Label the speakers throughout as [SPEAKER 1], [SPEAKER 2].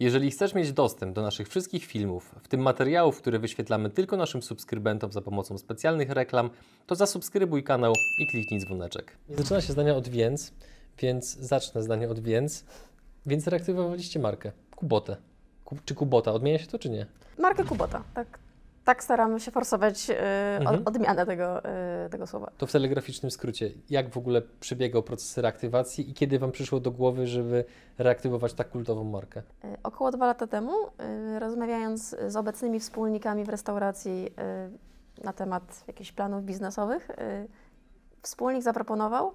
[SPEAKER 1] Jeżeli chcesz mieć dostęp do naszych wszystkich filmów, w tym materiałów, które wyświetlamy tylko naszym subskrybentom za pomocą specjalnych reklam, to zasubskrybuj kanał i kliknij dzwoneczek. Zaczyna się zdanie od więc, więc zacznę zdanie od więc. Więc reaktywowaliście markę. Kubotę. Ku, czy Kubota? Odmienia się to, czy nie?
[SPEAKER 2] Markę Kubota, tak. Tak staramy się forsować y,
[SPEAKER 1] Mhm.
[SPEAKER 2] od, odmianę tego, y, tego słowa.
[SPEAKER 1] To w telegraficznym skrócie, jak w ogóle przebiegał proces reaktywacji i kiedy Wam przyszło do głowy, żeby reaktywować tak kultową markę?
[SPEAKER 2] Y, Około dwa lata temu, rozmawiając z obecnymi wspólnikami w restauracji na temat jakichś planów biznesowych, wspólnik zaproponował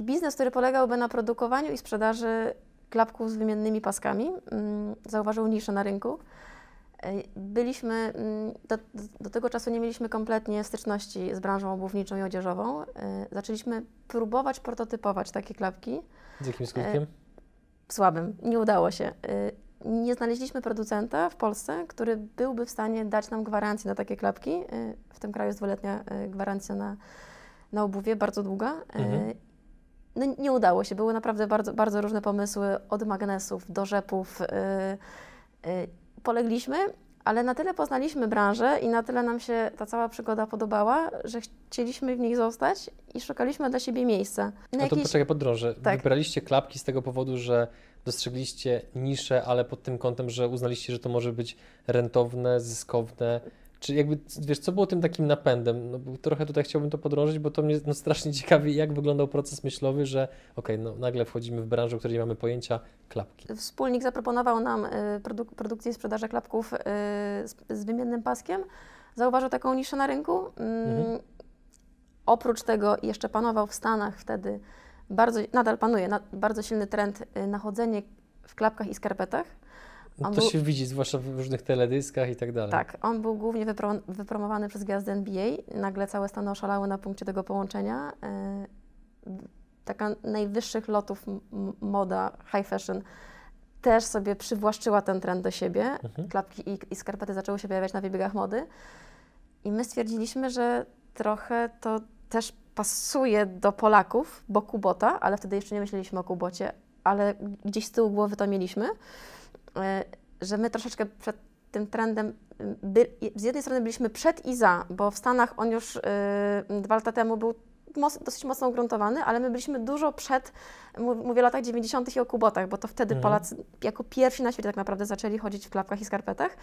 [SPEAKER 2] biznes, który polegałby na produkowaniu i sprzedaży klapków z wymiennymi paskami. Mm, Zauważył niszę na rynku. Y, Byliśmy, mm, do, do tego czasu nie mieliśmy kompletnie styczności z branżą obuwniczą i odzieżową. Y, Zaczęliśmy próbować prototypować takie klapki
[SPEAKER 1] Z jakim skutkiem?
[SPEAKER 2] słabym. Nie udało się. Nie znaleźliśmy producenta w Polsce, który byłby w stanie dać nam gwarancję na takie klapki. W tym kraju jest dwuletnia gwarancja na, na obuwie, bardzo długa.
[SPEAKER 1] Mhm.
[SPEAKER 2] No, nie udało się. Były naprawdę bardzo, bardzo różne pomysły, od magnesów do rzepów. Polegliśmy, ale na tyle poznaliśmy branżę i na tyle nam się ta cała przygoda podobała, że chcieliśmy w niej zostać i szukaliśmy dla siebie miejsca. Na
[SPEAKER 1] No to
[SPEAKER 2] jakieś-
[SPEAKER 1] poczekaj, podrążę.
[SPEAKER 2] Tak.
[SPEAKER 1] Wybraliście klapki z tego powodu, że dostrzegliście niszę, ale pod tym kątem, że uznaliście, że to może być rentowne, zyskowne. Czy jakby, wiesz, co było tym takim napędem? No, trochę tutaj chciałbym to podrążyć, bo to mnie no, strasznie ciekawi, jak wyglądał proces myślowy, że okej, no nagle wchodzimy w branżę, o której nie mamy pojęcia, klapki.
[SPEAKER 2] Wspólnik zaproponował nam y, produk- produkcję i sprzedaż klapków y, z, z wymiennym paskiem. Zauważył taką niszę na rynku. Mm,
[SPEAKER 1] Mhm.
[SPEAKER 2] Oprócz tego jeszcze panował w Stanach wtedy, bardzo, nadal panuje, na, bardzo silny trend y, na chodzenie w klapkach i skarpetach.
[SPEAKER 1] No,
[SPEAKER 2] On
[SPEAKER 1] to
[SPEAKER 2] był-
[SPEAKER 1] się widzi, zwłaszcza w różnych teledyskach i tak dalej.
[SPEAKER 2] Tak, on był głównie wypro, wypromowany przez gwiazdy NBA. Nagle całe Stany oszalały na punkcie tego połączenia. Y, Taka najwyższych lotów moda, high fashion, też sobie przywłaszczyła ten trend do siebie.
[SPEAKER 1] Mhm.
[SPEAKER 2] Klapki i, i skarpety zaczęły się pojawiać na wybiegach mody. I my stwierdziliśmy, że trochę to też pasuje do Polaków, bo Kubota, ale wtedy jeszcze nie myśleliśmy o Kubocie, ale gdzieś z tyłu głowy to mieliśmy, e, że my troszeczkę przed tym trendem, y, by, z jednej strony byliśmy przed i za, bo w Stanach on już y, dwa lata temu był moc, dosyć mocno ugruntowany, ale my byliśmy dużo przed, mówię o latach 90. i o Kubotach, bo to wtedy
[SPEAKER 1] Mhm.
[SPEAKER 2] Polacy jako pierwsi na świecie tak naprawdę zaczęli chodzić w klapkach i skarpetach.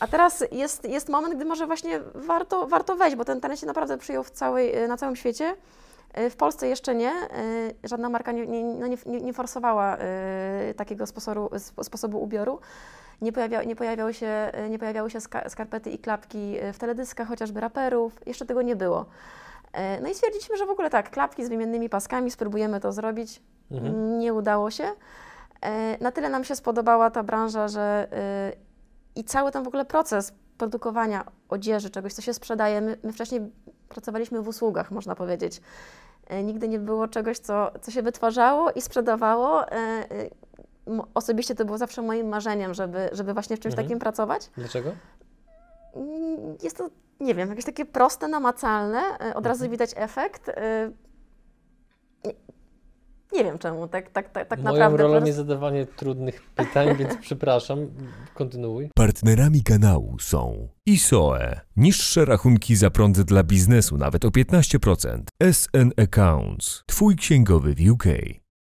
[SPEAKER 2] A teraz jest, jest moment, gdy może właśnie warto, warto wejść, bo ten trend się naprawdę przyjął w całej, y, na całym świecie. Y, W Polsce jeszcze nie. y, Żadna marka nie, nie, no nie, nie, forsowała y, takiego sposobu, sp- sposobu ubioru. Nie, pojawia, nie, pojawiały się, nie pojawiały się ska, skarpety i klapki w teledyskach, chociażby raperów. Jeszcze tego nie było. No i stwierdziliśmy, że w ogóle tak, klapki z wymiennymi paskami, spróbujemy to zrobić.
[SPEAKER 1] Mhm.
[SPEAKER 2] Nie udało się. E, Na tyle nam się spodobała ta branża, że i cały ten w ogóle proces produkowania odzieży, czegoś, co się sprzedaje. My, my wcześniej pracowaliśmy w usługach, można powiedzieć. E, Nigdy nie było czegoś, co, co się wytwarzało i sprzedawało. E, e, Osobiście to było zawsze moim marzeniem, żeby, żeby właśnie w czymś
[SPEAKER 1] Mhm.
[SPEAKER 2] takim pracować.
[SPEAKER 1] Dlaczego?
[SPEAKER 2] Mm, Jest to, nie wiem, jakieś takie proste, namacalne, od razu
[SPEAKER 1] Mhm.
[SPEAKER 2] widać efekt. Nie, wiem czemu, tak, tak, tak, tak
[SPEAKER 1] Moją
[SPEAKER 2] naprawdę. po
[SPEAKER 1] rolą jest zadawanie trudnych pytań, więc przepraszam. Kontynuuj.
[SPEAKER 3] Partnerami kanału są ISOE, niższe rachunki za prąd dla biznesu nawet o 15%, SN Accounts, Twój księgowy w UK,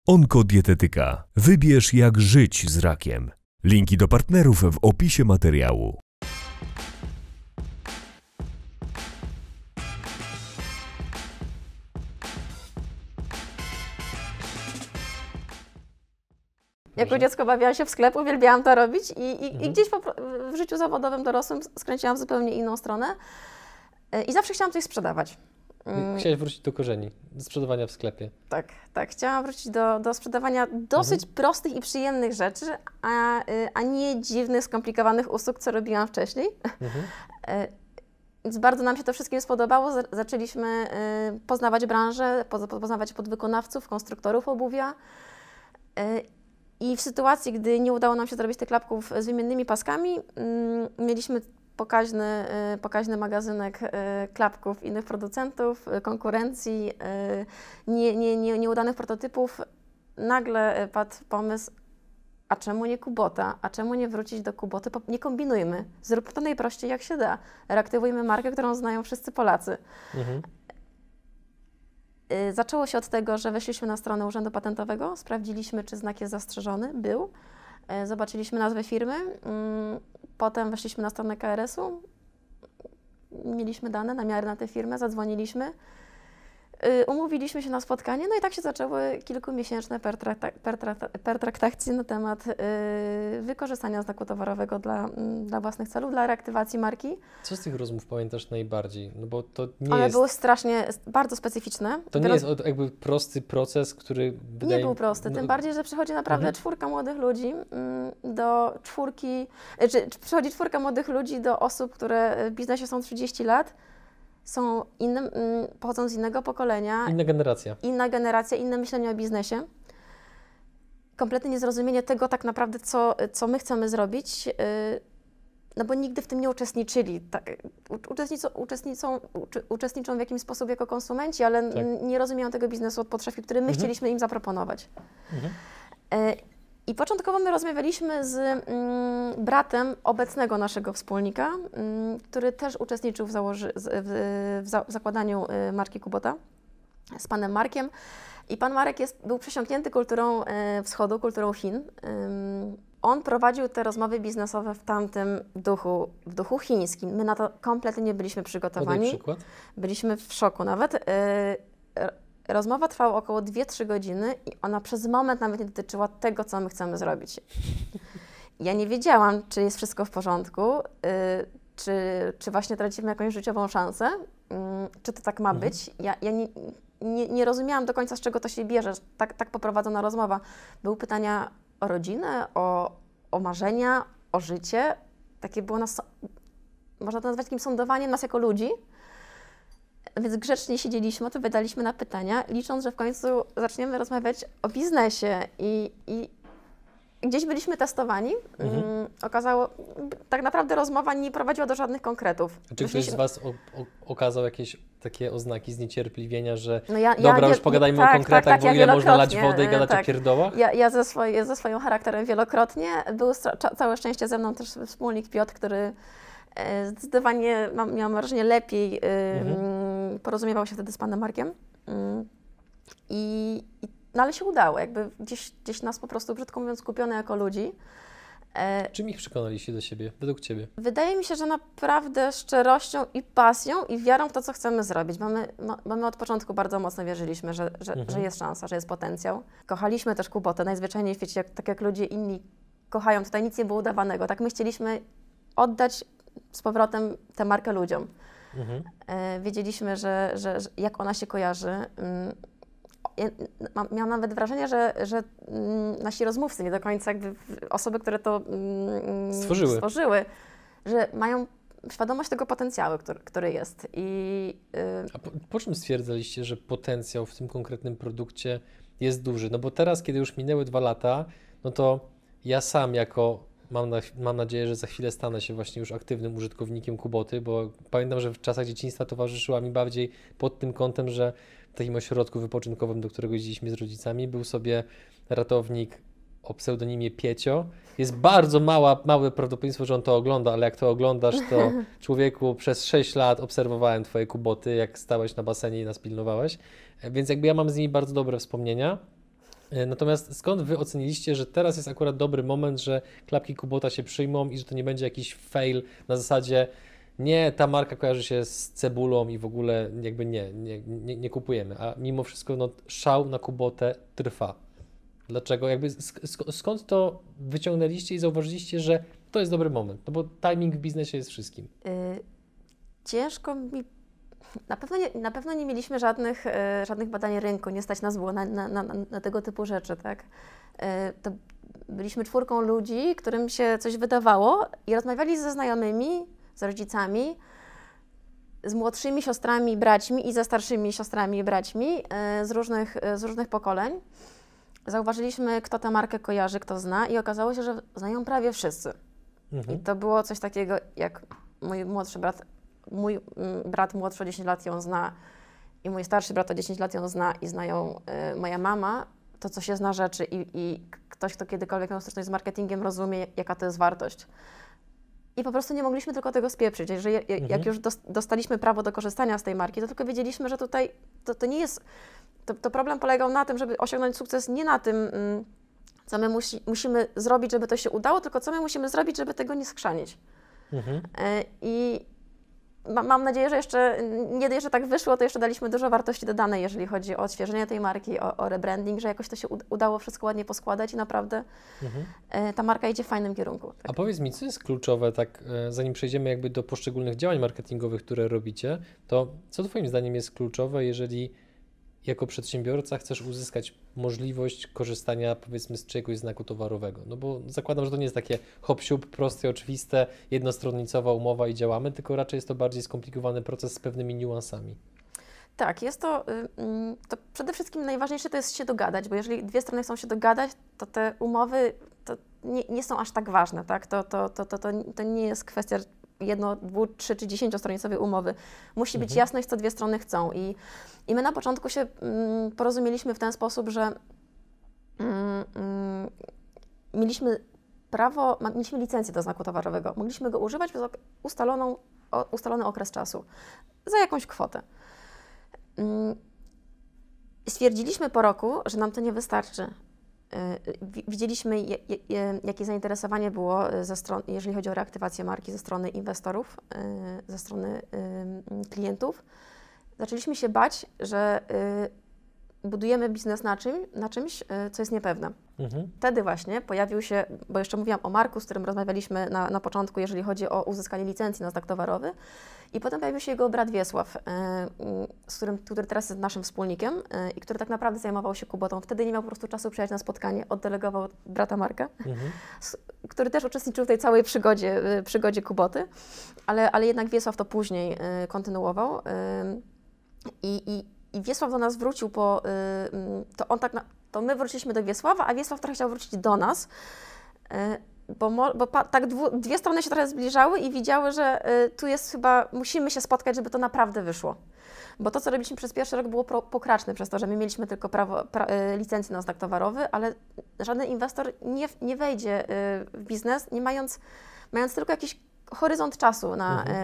[SPEAKER 3] Onkodietetyka, wybierz jak żyć z rakiem. Linki do partnerów w opisie materiału.
[SPEAKER 2] Jako
[SPEAKER 1] Dobrze.
[SPEAKER 2] dziecko bawiłam się w sklepie, uwielbiałam to robić i, i, i
[SPEAKER 1] Mhm.
[SPEAKER 2] gdzieś po, pro- w życiu zawodowym dorosłym skręciłam w zupełnie inną stronę E, i zawsze chciałam coś sprzedawać. Mm,
[SPEAKER 1] Chciałeś wrócić do korzeni, do sprzedawania w sklepie.
[SPEAKER 2] Tak, tak. Chciałam wrócić do, do sprzedawania dosyć
[SPEAKER 1] Mhm.
[SPEAKER 2] prostych i przyjemnych rzeczy, a, y, a nie dziwnych, skomplikowanych usług, co robiłam wcześniej.
[SPEAKER 1] Mhm.
[SPEAKER 2] E, Więc bardzo nam się to wszystkim spodobało. Za- Zaczęliśmy y, poznawać branżę, poznawać podwykonawców, konstruktorów obuwia. I w sytuacji, gdy nie udało nam się zrobić tych klapków z wymiennymi paskami, mm, mieliśmy pokaźny, y, pokaźny magazynek y, klapków innych producentów, y, konkurencji, nie, nie, nie, nieudanych prototypów. Nagle padł pomysł, a czemu nie Kubota, a czemu nie wrócić do Kuboty, nie kombinujmy, zrób to najprościej jak się da, reaktywujmy markę, którą znają wszyscy Polacy.
[SPEAKER 1] Mhm.
[SPEAKER 2] Y, Zaczęło się od tego, że weszliśmy na stronę Urzędu Patentowego, sprawdziliśmy, czy znak jest zastrzeżony, był, Y, zobaczyliśmy nazwę firmy, mm, potem weszliśmy na stronę KRS-u, mieliśmy dane, namiary na tę firmę, zadzwoniliśmy, umówiliśmy się na spotkanie, no i tak się zaczęły kilkumiesięczne pertrakta- pertrakta- pertraktacje na temat y, wykorzystania znaku towarowego dla, mm, dla własnych celów, dla reaktywacji marki.
[SPEAKER 1] Co z tych rozmów pamiętasz najbardziej? No bo to nie
[SPEAKER 2] One
[SPEAKER 1] jest,
[SPEAKER 2] były strasznie, bardzo specyficzne.
[SPEAKER 1] to nie jest od- jakby prosty proces, który wydaje
[SPEAKER 2] Nie był prosty,
[SPEAKER 1] no,
[SPEAKER 2] tym bardziej, że przychodzi naprawdę
[SPEAKER 1] Mhm.
[SPEAKER 2] czwórka młodych ludzi mm, do czwórki, e, czy, czy przychodzi czwórka młodych ludzi do osób, które w biznesie są 30 lat, są innym, mm, pochodzą z innego pokolenia,
[SPEAKER 1] Inna generacja.
[SPEAKER 2] inna generacja, inne myślenie o biznesie. Kompletne niezrozumienie tego tak naprawdę, co, co my chcemy zrobić, yy, no bo nigdy w tym nie uczestniczyli. Tak, uczestniczą, uczestniczą, uczestniczą w jakimś sposób jako konsumenci, ale
[SPEAKER 1] Tak.
[SPEAKER 2] nie rozumieją tego biznesu od podszewki, który my
[SPEAKER 1] Mhm.
[SPEAKER 2] chcieliśmy im zaproponować.
[SPEAKER 1] Mhm.
[SPEAKER 2] I początkowo my rozmawialiśmy z mm, bratem obecnego naszego wspólnika, mm, który też uczestniczył w, założy, w, w, za, w zakładaniu y, marki Kubota z panem Markiem. I pan Marek jest, był przesiąknięty kulturą e, wschodu, kulturą Chin. On prowadził te rozmowy biznesowe w tamtym duchu, w duchu chińskim. My na to kompletnie nie byliśmy
[SPEAKER 1] Podaj
[SPEAKER 2] przygotowani.
[SPEAKER 1] przykład.
[SPEAKER 2] Byliśmy w szoku nawet. Rozmowa trwała około 2-3 godziny i ona przez moment nawet nie dotyczyła tego, co my chcemy zrobić. Ja nie wiedziałam, czy jest wszystko w porządku, y, czy, czy właśnie tracimy jakąś życiową szansę, mm, czy to tak ma
[SPEAKER 1] Mhm.
[SPEAKER 2] być. Ja, ja nie, nie, nie rozumiałam do końca, z czego to się bierze. Tak, tak poprowadzona rozmowa. Były pytania o rodzinę, o, o marzenia, o życie. Takie było nas, można to nazwać takim sądowaniem nas jako ludzi. Więc grzecznie siedzieliśmy, odpowiadaliśmy na pytania, licząc, że w końcu zaczniemy rozmawiać o biznesie. I, i gdzieś byliśmy testowani.
[SPEAKER 1] Mhm.
[SPEAKER 2] Mm, okazało, tak naprawdę rozmowa nie prowadziła do żadnych konkretów.
[SPEAKER 1] Czy ktoś z Was o, o, okazał jakieś takie oznaki zniecierpliwienia, że
[SPEAKER 2] no ja,
[SPEAKER 1] dobra,
[SPEAKER 2] ja,
[SPEAKER 1] już pogadajmy
[SPEAKER 2] tak,
[SPEAKER 1] o konkretach,
[SPEAKER 2] tak, tak,
[SPEAKER 1] bo
[SPEAKER 2] ja
[SPEAKER 1] ile można lać wodę i gadać
[SPEAKER 2] tak.
[SPEAKER 1] o pierdołach?
[SPEAKER 2] Ja, ja ze, ze swoim charakterem wielokrotnie. Był całe szczęście ze mną też wspólnik Piotr, który e, zdecydowanie, mam, miałam wrażenie, lepiej e,
[SPEAKER 1] Mhm.
[SPEAKER 2] Porozumiewał się wtedy z panem Markiem. Mm. I, no ale się udało, jakby gdzieś, gdzieś nas po prostu, brzydko mówiąc, kupione jako ludzi. E,
[SPEAKER 1] Czym ich przekonaliście do siebie, według Ciebie?
[SPEAKER 2] Wydaje mi się, że naprawdę szczerością i pasją i wiarą w to, co chcemy zrobić. Mamy, ma, mamy od początku bardzo mocno wierzyliśmy, że, że,
[SPEAKER 1] Mhm.
[SPEAKER 2] że jest szansa, że jest potencjał. Kochaliśmy też Kubotę, najzwyczajniej w świecie, jak, tak jak ludzie inni kochają. Tutaj nic nie było udawanego. Tak my chcieliśmy oddać z powrotem tę markę ludziom.
[SPEAKER 1] Mhm.
[SPEAKER 2] E, wiedzieliśmy, że, że, że jak ona się kojarzy. Mm, ja, miałam nawet wrażenie, że, że mm, nasi rozmówcy, nie do końca jakby osoby, które to mm,
[SPEAKER 1] Stworzyły.
[SPEAKER 2] stworzyły, że mają świadomość tego potencjału, który, który jest. I y,
[SPEAKER 1] A po, po czym stwierdzaliście, że potencjał w tym konkretnym produkcie jest duży? No bo teraz, kiedy już minęły dwa lata, no to ja sam jako, mam, na, mam nadzieję, że za chwilę stanę się właśnie już aktywnym użytkownikiem Kuboty, bo pamiętam, że w czasach dzieciństwa towarzyszyła mi bardziej pod tym kątem, że w takim ośrodku wypoczynkowym, do którego jeździliśmy z rodzicami, był sobie ratownik o pseudonimie Piecio. Jest bardzo mała, małe prawdopodobieństwo, że on to ogląda, ale jak to oglądasz, to człowieku przez 6 lat obserwowałem Twoje kuboty, jak stałeś na basenie i nas pilnowałeś, więc jakby ja mam z nimi bardzo dobre wspomnienia. E, Natomiast skąd Wy oceniliście, że teraz jest akurat dobry moment, że klapki Kubota się przyjmą i że to nie będzie jakiś fail na zasadzie nie, ta marka kojarzy się z cebulą i w ogóle jakby nie, nie, nie, nie kupujemy, a mimo wszystko no, szał na Kubotę trwa. Dlaczego? Jakby sk- sk- skąd to wyciągnęliście i zauważyliście, że to jest dobry moment? No bo timing w biznesie jest wszystkim.
[SPEAKER 2] y, ciężko mi. Na pewno, nie, na pewno nie mieliśmy żadnych, y, żadnych badań rynku, nie stać nas było na, na, na, na tego typu rzeczy, tak? Y, to byliśmy czwórką ludzi, którym się coś wydawało i rozmawiali ze znajomymi, z rodzicami, z młodszymi siostrami i braćmi i ze starszymi siostrami i braćmi y, z różnych, z różnych pokoleń. Zauważyliśmy, kto tę markę kojarzy, kto zna i okazało się, że znają prawie wszyscy. I
[SPEAKER 1] Mhm.
[SPEAKER 2] to było coś takiego, jak mój młodszy brat, mój mm, brat młodszy o 10 lat ją zna i mój starszy brat o 10 lat ją zna i znają y, moja mama. to, co się zna rzeczy i, i ktoś, kto kiedykolwiek miał styczność z marketingiem, rozumie, jaka to jest wartość. I po prostu nie mogliśmy tylko tego spieprzyć. Jeżeli,
[SPEAKER 1] Mhm.
[SPEAKER 2] Jak już dos- dostaliśmy prawo do korzystania z tej marki, to tylko wiedzieliśmy, że tutaj to, to nie jest. To, to problem polegał na tym, żeby osiągnąć sukces nie na tym, mm, co my musi, musimy zrobić, żeby to się udało, tylko co my musimy zrobić, żeby tego nie skrzanić.
[SPEAKER 1] Mhm.
[SPEAKER 2] E, I mam nadzieję, że jeszcze nie dość, że tak wyszło, to jeszcze daliśmy dużo wartości dodanej, jeżeli chodzi o odświeżenie tej marki, o, o rebranding, że jakoś to się ud- udało wszystko ładnie poskładać i naprawdę
[SPEAKER 1] Mhm.
[SPEAKER 2] e, ta marka idzie w fajnym kierunku. Tak.
[SPEAKER 1] A powiedz mi, co jest kluczowe, tak e, zanim przejdziemy jakby do poszczególnych działań marketingowych, które robicie, to co Twoim zdaniem jest kluczowe, jeżeli jako przedsiębiorca chcesz uzyskać możliwość korzystania powiedzmy z czegoś znaku towarowego? No bo zakładam, że to nie jest takie hop siup, proste, oczywiste, jednostronnicowa umowa i działamy, tylko raczej jest to bardziej skomplikowany proces z pewnymi niuansami.
[SPEAKER 2] Tak, jest to, y, mm, to przede wszystkim najważniejsze to jest się dogadać, bo jeżeli dwie strony chcą się dogadać, to te umowy to nie, nie są aż tak ważne, tak? To, to, to, to, to, to nie jest kwestia jedno, dwu, trzy czy dziesięciostronicowej umowy. Musi być
[SPEAKER 1] Mhm.
[SPEAKER 2] jasność, co dwie strony chcą. I, i my na początku się mm, porozumieliśmy w ten sposób, że mm, mm, mieliśmy prawo, mieliśmy licencję do znaku towarowego. Mogliśmy go używać przez ustaloną, o, ustalony okres czasu za jakąś kwotę. Stwierdziliśmy po roku, że nam to nie wystarczy. Y, wi- Widzieliśmy, jakie zainteresowanie było y, ze jeżeli chodzi o reaktywację marki ze strony inwestorów, y, ze strony klientów. Zaczęliśmy się bać, że budujemy biznes na, czym, na czymś, y, co jest niepewne.
[SPEAKER 1] Mhm.
[SPEAKER 2] Wtedy właśnie pojawił się, bo jeszcze mówiłam o Marku, z którym rozmawialiśmy na, na początku, jeżeli chodzi o uzyskanie licencji na znak towarowy. I potem pojawił się jego brat Wiesław, y, y, z którym, który teraz jest naszym wspólnikiem y, i który tak naprawdę zajmował się Kubotą. Wtedy nie miał po prostu czasu przyjechać na spotkanie, oddelegował brata Marka,
[SPEAKER 1] Mhm.
[SPEAKER 2] który też uczestniczył w tej całej przygodzie, przygodzie Kuboty, ale, ale jednak Wiesław to później kontynuował. I, i, I Wiesław do nas wrócił po. y, mm, To on tak. Na, to my wróciliśmy do Wiesława, a Wiesław trochę chciał wrócić do nas. y, Bo, mo, bo pa, tak dwu, dwie strony się trochę zbliżały i widziały, że y, tu jest chyba, musimy się spotkać, żeby to naprawdę wyszło. Bo to, co robiliśmy przez pierwszy rok, było pro, pokraczne przez to, że my mieliśmy tylko prawo, pra, licencję na znak towarowy, ale żaden inwestor nie, nie wejdzie w biznes, nie mając, mając tylko jakiś horyzont czasu na,
[SPEAKER 1] Mhm.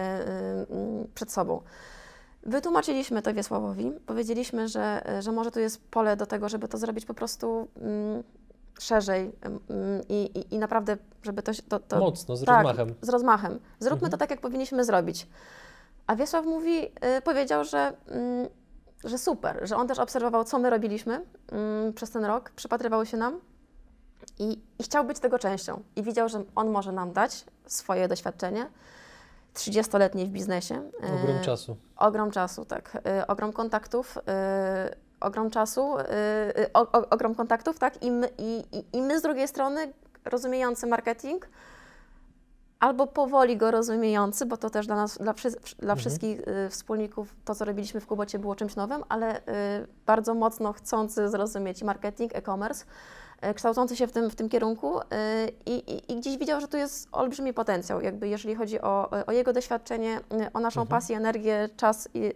[SPEAKER 2] y, przed sobą. Wytłumaczyliśmy to Wiesławowi, powiedzieliśmy, że, że może tu jest pole do tego, żeby to zrobić po prostu mm, szerzej mm, i, i, naprawdę, żeby to, to, to
[SPEAKER 1] Mocno, z
[SPEAKER 2] tak,
[SPEAKER 1] rozmachem.
[SPEAKER 2] z rozmachem. Zróbmy
[SPEAKER 1] Mhm.
[SPEAKER 2] to tak, jak powinniśmy zrobić. A Wiesław mówi, y, powiedział, że, mm, że super, że on też obserwował, co my robiliśmy mm, przez ten rok, przypatrywał się nam i, i chciał być tego częścią. I widział, że on może nam dać swoje doświadczenie, 30-letnie w biznesie.
[SPEAKER 1] Ogrom
[SPEAKER 2] y,
[SPEAKER 1] czasu.
[SPEAKER 2] Ogrom czasu, tak. Y, ogrom kontaktów, y, ogrom czasu, o, o, ogrom kontaktów, tak. I my, i, i, my z drugiej strony, rozumiejący marketing, albo powoli go rozumiejący, bo to też dla nas, dla, wszy, dla
[SPEAKER 1] Mhm.
[SPEAKER 2] wszystkich wspólników, to co robiliśmy w Kubocie było czymś nowym, ale bardzo mocno chcący zrozumieć marketing, e-commerce, kształcący się w tym, w tym kierunku y, i, i, i gdzieś widział, że tu jest olbrzymi potencjał, jakby jeżeli chodzi o, o jego doświadczenie, o naszą
[SPEAKER 1] Mhm.
[SPEAKER 2] pasję, energię, czas, y,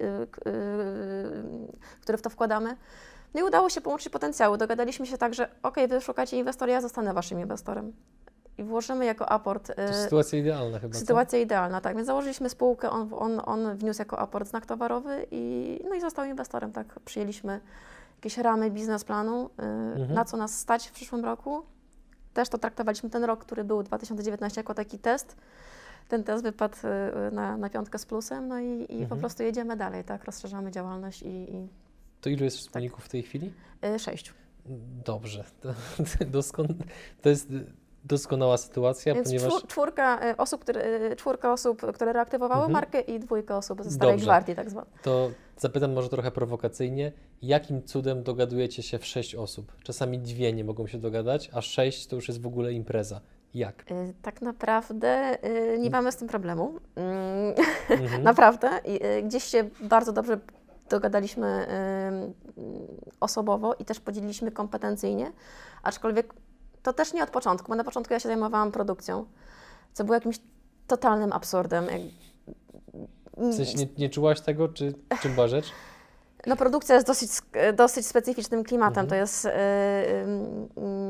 [SPEAKER 2] który w to wkładamy. No i udało się połączyć potencjały. Dogadaliśmy się tak, że ok, wy szukacie inwestora, ja zostanę waszym inwestorem. I włożymy jako aport.
[SPEAKER 1] To sytuacja idealna chyba. co?
[SPEAKER 2] Sytuacja idealna, tak. Więc założyliśmy spółkę, on, on, on wniósł jako aport znak towarowy i, no i został inwestorem, tak. Przyjęliśmy jakieś ramy biznesplanu, y,
[SPEAKER 1] Mhm.
[SPEAKER 2] na co nas stać w przyszłym roku. Też to traktowaliśmy ten rok, który był 2019 jako taki test. Ten test wypadł y, na, na piątkę z plusem, no i, i po
[SPEAKER 1] Mhm.
[SPEAKER 2] prostu jedziemy dalej, tak. Rozszerzamy działalność i, i
[SPEAKER 1] To ilu jest wspólników w tej chwili?
[SPEAKER 2] y, sześciu.
[SPEAKER 1] Dobrze. To, doskon... to jest doskonała sytuacja,
[SPEAKER 2] Więc
[SPEAKER 1] ponieważ
[SPEAKER 2] czwór, czwórka, y, osób, które, czwórka osób, które reaktywowały
[SPEAKER 1] Mhm.
[SPEAKER 2] markę i dwójka osób ze starej
[SPEAKER 1] Dobrze.
[SPEAKER 2] gwardii tak zwanej.
[SPEAKER 1] to zapytam może trochę prowokacyjnie, jakim cudem dogadujecie się w sześć osób? Czasami dwie nie mogą się dogadać, a sześć to już jest w ogóle impreza. Jak?
[SPEAKER 2] Y, Tak naprawdę nie mamy z tym problemu. Mm,
[SPEAKER 1] Mhm.
[SPEAKER 2] Naprawdę. Gdzieś się bardzo dobrze dogadaliśmy osobowo i też podzieliliśmy kompetencyjnie, aczkolwiek to też nie od początku, bo na początku ja się zajmowałam produkcją, co było jakimś totalnym absurdem. Jak-
[SPEAKER 1] W sensie nie, nie czułaś tego, czy czym była rzecz?
[SPEAKER 2] No produkcja jest dosyć, dosyć specyficznym klimatem.
[SPEAKER 1] Mhm.
[SPEAKER 2] To jest y,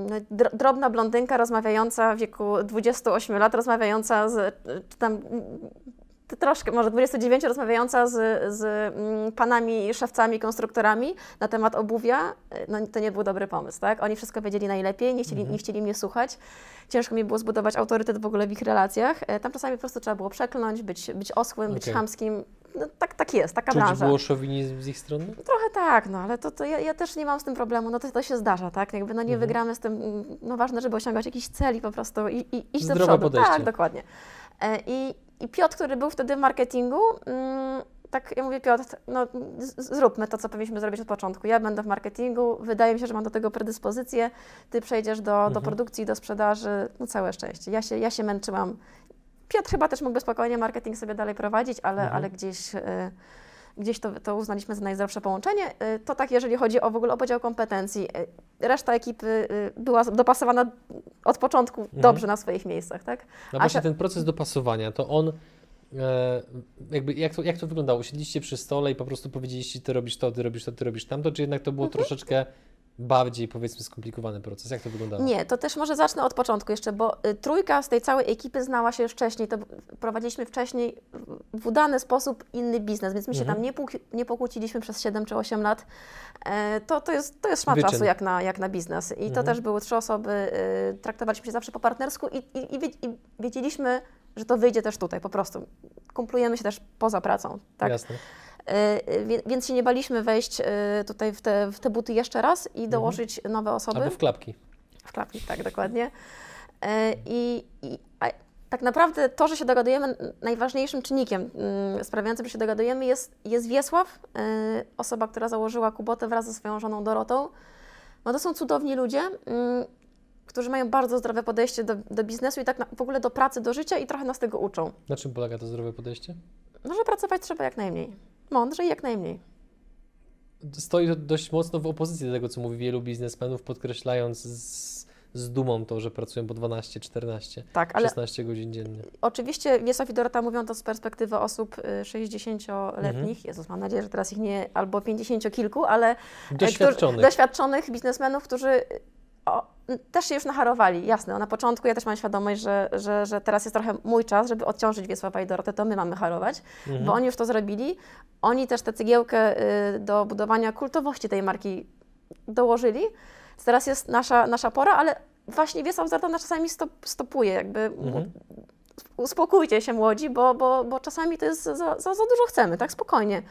[SPEAKER 2] no, dr- drobna blondynka rozmawiająca w wieku 28 lat, rozmawiająca z, y, czy tam troszkę, może 29, rozmawiająca z, z mm, panami, szewcami, konstruktorami na temat obuwia. Y, No to nie był dobry pomysł, tak? Oni wszystko wiedzieli najlepiej, nie chcieli,
[SPEAKER 1] Mhm.
[SPEAKER 2] nie chcieli mnie słuchać. Ciężko mi było zbudować autorytet w ogóle w ich relacjach. E, Tam czasami po prostu trzeba było przekląć, być, być oschłym, być
[SPEAKER 1] Okej.
[SPEAKER 2] chamskim. No, tak, tak jest, taka
[SPEAKER 1] Czuć
[SPEAKER 2] branża.
[SPEAKER 1] było szowinizm z ich strony?
[SPEAKER 2] Trochę tak, no ale to, to ja, ja też nie mam z tym problemu, no to, to się zdarza, tak? Jakby no nie
[SPEAKER 1] Mhm.
[SPEAKER 2] wygramy z tym, no ważne, żeby osiągać jakiś cel i po prostu i, i iść do
[SPEAKER 1] Zdrowe
[SPEAKER 2] przodu.
[SPEAKER 1] podejście.
[SPEAKER 2] Tak, dokładnie. E, I, I Piotr, który był wtedy w marketingu, mm, tak ja mówię, Piotr, no zróbmy to, co powinniśmy zrobić od początku. Ja będę w marketingu, wydaje mi się, że mam do tego predyspozycję, ty przejdziesz do, do
[SPEAKER 1] Mhm.
[SPEAKER 2] produkcji, do sprzedaży, no całe szczęście. Ja się, ja się męczyłam. Piotr chyba też mógłby spokojnie marketing sobie dalej prowadzić, ale,
[SPEAKER 1] Mhm.
[SPEAKER 2] ale gdzieś... E, gdzieś to, to uznaliśmy za najzdrowsze połączenie. Y, To tak, jeżeli chodzi o w ogóle o podział kompetencji. Y, Reszta ekipy y, była dopasowana od początku
[SPEAKER 1] Mhm.
[SPEAKER 2] dobrze na swoich miejscach, tak?
[SPEAKER 1] No właśnie
[SPEAKER 2] Asia-
[SPEAKER 1] ten proces dopasowania, to on, e, jakby jak to, jak to wyglądało? Siedliście przy stole i po prostu powiedzieliście, ty robisz to, ty robisz to, ty robisz tamto, czy jednak to było
[SPEAKER 2] Mhm.
[SPEAKER 1] troszeczkę bardziej, powiedzmy, skomplikowany proces? Jak to wyglądało?
[SPEAKER 2] Nie, to też może zacznę od początku jeszcze, bo y, trójka z tej całej ekipy znała się już wcześniej. To prowadziliśmy wcześniej w- udany sposób inny biznes, więc my się
[SPEAKER 1] Mhm.
[SPEAKER 2] tam nie, pół- nie pokłóciliśmy przez 7 czy 8 lat. E, to, to, jest, to jest szmat
[SPEAKER 1] Wyczyn.
[SPEAKER 2] czasu jak na, jak na biznes. I to
[SPEAKER 1] Mhm.
[SPEAKER 2] też były trzy osoby, y, traktowaliśmy się zawsze po partnersku i, i, i wiedzieliśmy, że to wyjdzie też tutaj po prostu. Kumplujemy się też poza pracą. Tak?
[SPEAKER 1] Jasne.
[SPEAKER 2] Y, wie- więc się nie baliśmy wejść y, tutaj w te, w te buty jeszcze raz i dołożyć nowe osoby.
[SPEAKER 1] Albo w klapki.
[SPEAKER 2] W klapki, tak, dokładnie. I, i a tak naprawdę to, że się dogadujemy, najważniejszym czynnikiem mm, sprawiającym, że się dogadujemy jest, jest Wiesław, osoba, która założyła Kubotę wraz ze swoją żoną Dorotą. No to są cudowni ludzie, mm, którzy mają bardzo zdrowe podejście do, do biznesu i tak na, w ogóle do pracy, do życia i trochę nas tego uczą.
[SPEAKER 1] Na czym polega to zdrowe podejście?
[SPEAKER 2] No, że pracować trzeba jak najmniej. Mądrze i jak najmniej.
[SPEAKER 1] Stoi to dość mocno w opozycji do tego, co mówi wielu biznesmenów, podkreślając z, z dumą to, że pracują po 12, 14,
[SPEAKER 2] Tak, ale
[SPEAKER 1] 16 godzin dziennie.
[SPEAKER 2] Oczywiście Wiesław i Dorota mówią to z perspektywy osób y, 60-letnich.
[SPEAKER 1] Mhm.
[SPEAKER 2] Jezus, mam nadzieję, że teraz ich nie, albo 50 kilku, ale e,
[SPEAKER 1] Doświadczonych.
[SPEAKER 2] Którzy, doświadczonych biznesmenów, którzy y, o, też się już nacharowali. Jasne, na początku ja też mam świadomość, że, że, że teraz jest trochę mój czas, żeby odciążyć Wiesława i Dorotę, to my mamy harować,
[SPEAKER 1] Mhm.
[SPEAKER 2] bo oni już to zrobili. Oni też tę cegiełkę y, do budowania kultowości tej marki dołożyli. Teraz jest nasza, nasza pora, ale właśnie Wiesław Dorota nas czasami stop, stopuje, jakby
[SPEAKER 1] Mhm.
[SPEAKER 2] uspokójcie się młodzi, bo, bo, bo czasami to jest za, za, za dużo chcemy, tak spokojnie.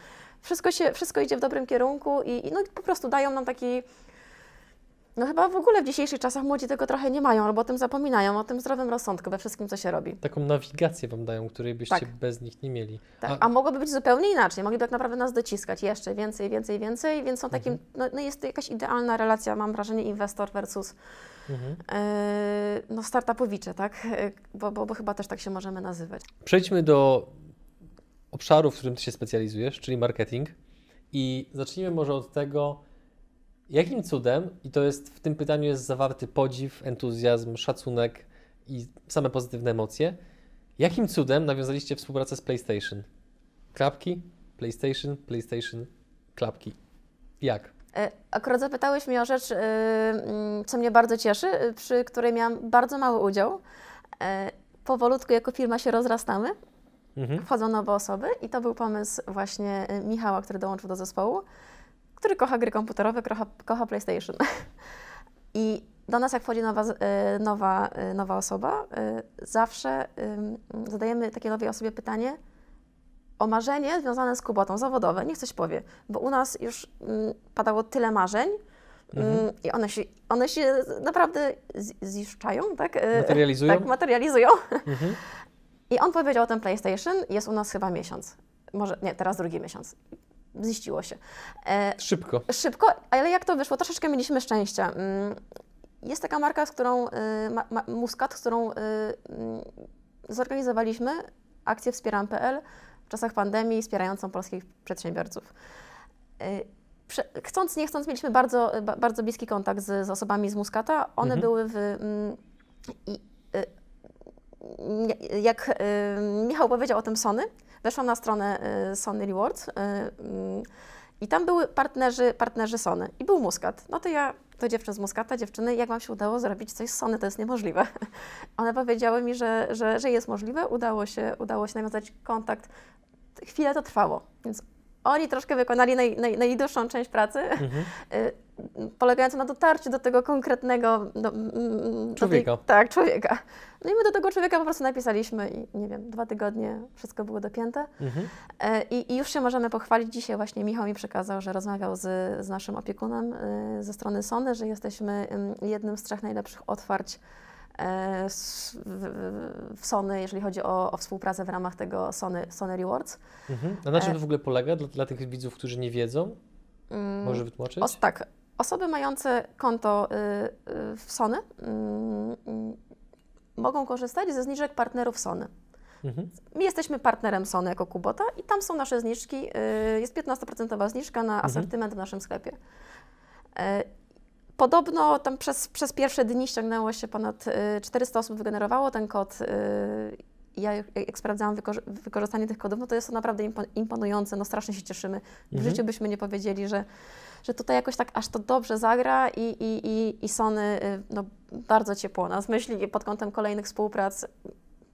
[SPEAKER 2] Wszystko, się, wszystko idzie w dobrym kierunku i, i no, i po prostu dają nam taki, no chyba w ogóle w dzisiejszych czasach młodzi tego trochę nie mają, albo o tym zapominają, o tym zdrowym rozsądku we wszystkim, co się robi.
[SPEAKER 1] Taką nawigację Wam dają, której byście
[SPEAKER 2] Tak.
[SPEAKER 1] bez nich nie mieli.
[SPEAKER 2] Tak.
[SPEAKER 1] A-
[SPEAKER 2] A, mogłoby być zupełnie inaczej, mogliby tak naprawdę nas dociskać jeszcze więcej, więcej, więcej, więc są takim,
[SPEAKER 1] Mhm.
[SPEAKER 2] no, no jest to jakaś idealna relacja, mam wrażenie, inwestor versus
[SPEAKER 1] Mhm.
[SPEAKER 2] yy, no startupowicze, tak? Yy, Bo, bo, bo chyba też tak się możemy nazywać.
[SPEAKER 1] Przejdźmy do obszaru, w którym Ty się specjalizujesz, czyli marketing. I zacznijmy może od tego, jakim cudem, i to jest w tym pytaniu jest zawarty podziw, entuzjazm, szacunek i same pozytywne emocje. Jakim cudem nawiązaliście współpracę z PlayStation? Klapki, PlayStation, PlayStation, klapki. Jak?
[SPEAKER 2] E, Akurat zapytałeś mnie o rzecz, y, mm, co mnie bardzo cieszy, y, przy której miałam bardzo mały udział. E, Powolutku jako firma się rozrastamy,
[SPEAKER 1] Mhm.
[SPEAKER 2] wchodzą nowe osoby i to był pomysł właśnie y, Michała, który dołączył do zespołu, który kocha gry komputerowe, kocha, kocha PlayStation. I do nas jak wchodzi nowa, y, nowa, y, nowa osoba, y, zawsze zadajemy takiej nowej osobie pytanie, o marzenie związane z Kubotą, zawodowe, niech coś powie, bo u nas już mm, padało tyle marzeń mm,
[SPEAKER 1] Mhm.
[SPEAKER 2] i one się, one się naprawdę ziszczają, tak? E,
[SPEAKER 1] Materializują?
[SPEAKER 2] Tak, materializują.
[SPEAKER 1] Mhm.
[SPEAKER 2] I on powiedział o tym PlayStation, jest u nas chyba miesiąc. Może, nie, teraz drugi miesiąc. Ziściło się. E,
[SPEAKER 1] Szybko.
[SPEAKER 2] szybko, ale jak to wyszło? Troszeczkę mieliśmy szczęścia. Mm, Jest taka marka, z którą, y, ma, z którą y, mm, zorganizowaliśmy akcję Wspieram.pl w czasach pandemii wspierającą polskich przedsiębiorców. Y, Chcąc, nie chcąc, mieliśmy bardzo, ba- bardzo bliski kontakt z, z osobami z Muscata. One
[SPEAKER 1] Mhm.
[SPEAKER 2] były w... mm, I, jak y, Michał powiedział o tym Sony, weszłam na stronę y, Sony Rewards y, mm, I tam były partnerzy, partnerzy Sony i był Muskat. No to ja do dziewczyn z Muskata, dziewczyny, jak Wam się udało zrobić coś z Sony, to jest niemożliwe. One powiedziały mi, że, że, że jest możliwe, udało się, udało się nawiązać kontakt. Chwilę to trwało, więc oni troszkę wykonali naj, naj, najdłuższą część pracy, mhm. polegającą na dotarciu do tego konkretnego do,
[SPEAKER 1] człowieka.
[SPEAKER 2] Do tej, tak, człowieka. No i my do tego człowieka po prostu napisaliśmy i nie wiem, dwa tygodnie wszystko było dopięte. Mhm. E, I, I, już się możemy pochwalić. Dzisiaj właśnie Michał mi przekazał, że rozmawiał z, z naszym opiekunem e, ze strony Sony, że jesteśmy jednym z trzech najlepszych otwarć w Sony, jeżeli chodzi o, o, współpracę w ramach tego Sony, Sony Rewards.
[SPEAKER 1] Mhm. A na czym e, to w ogóle polega dla, dla tych widzów, którzy nie wiedzą? Mm, Może wytłumaczyć? Os,
[SPEAKER 2] tak. Osoby mające konto y, y, w Sony y, mogą korzystać ze zniżek partnerów Sony. Mhm. My jesteśmy partnerem Sony jako Kubota i tam są nasze zniżki. Y, jest 15% zniżka na mhm. asortyment mhm. w naszym sklepie. Podobno tam przez, przez pierwsze dni ściągnęło się ponad 400 y, osób, wygenerowało ten kod. Y, ja jak sprawdzałam wykorzystanie tych kodów, no to jest to naprawdę imponujące, no strasznie się cieszymy. W mhm. życiu byśmy nie powiedzieli, że, że tutaj jakoś tak aż to dobrze zagra i, i, i, i Sony y, no, bardzo ciepło nas myśli pod kątem kolejnych współprac.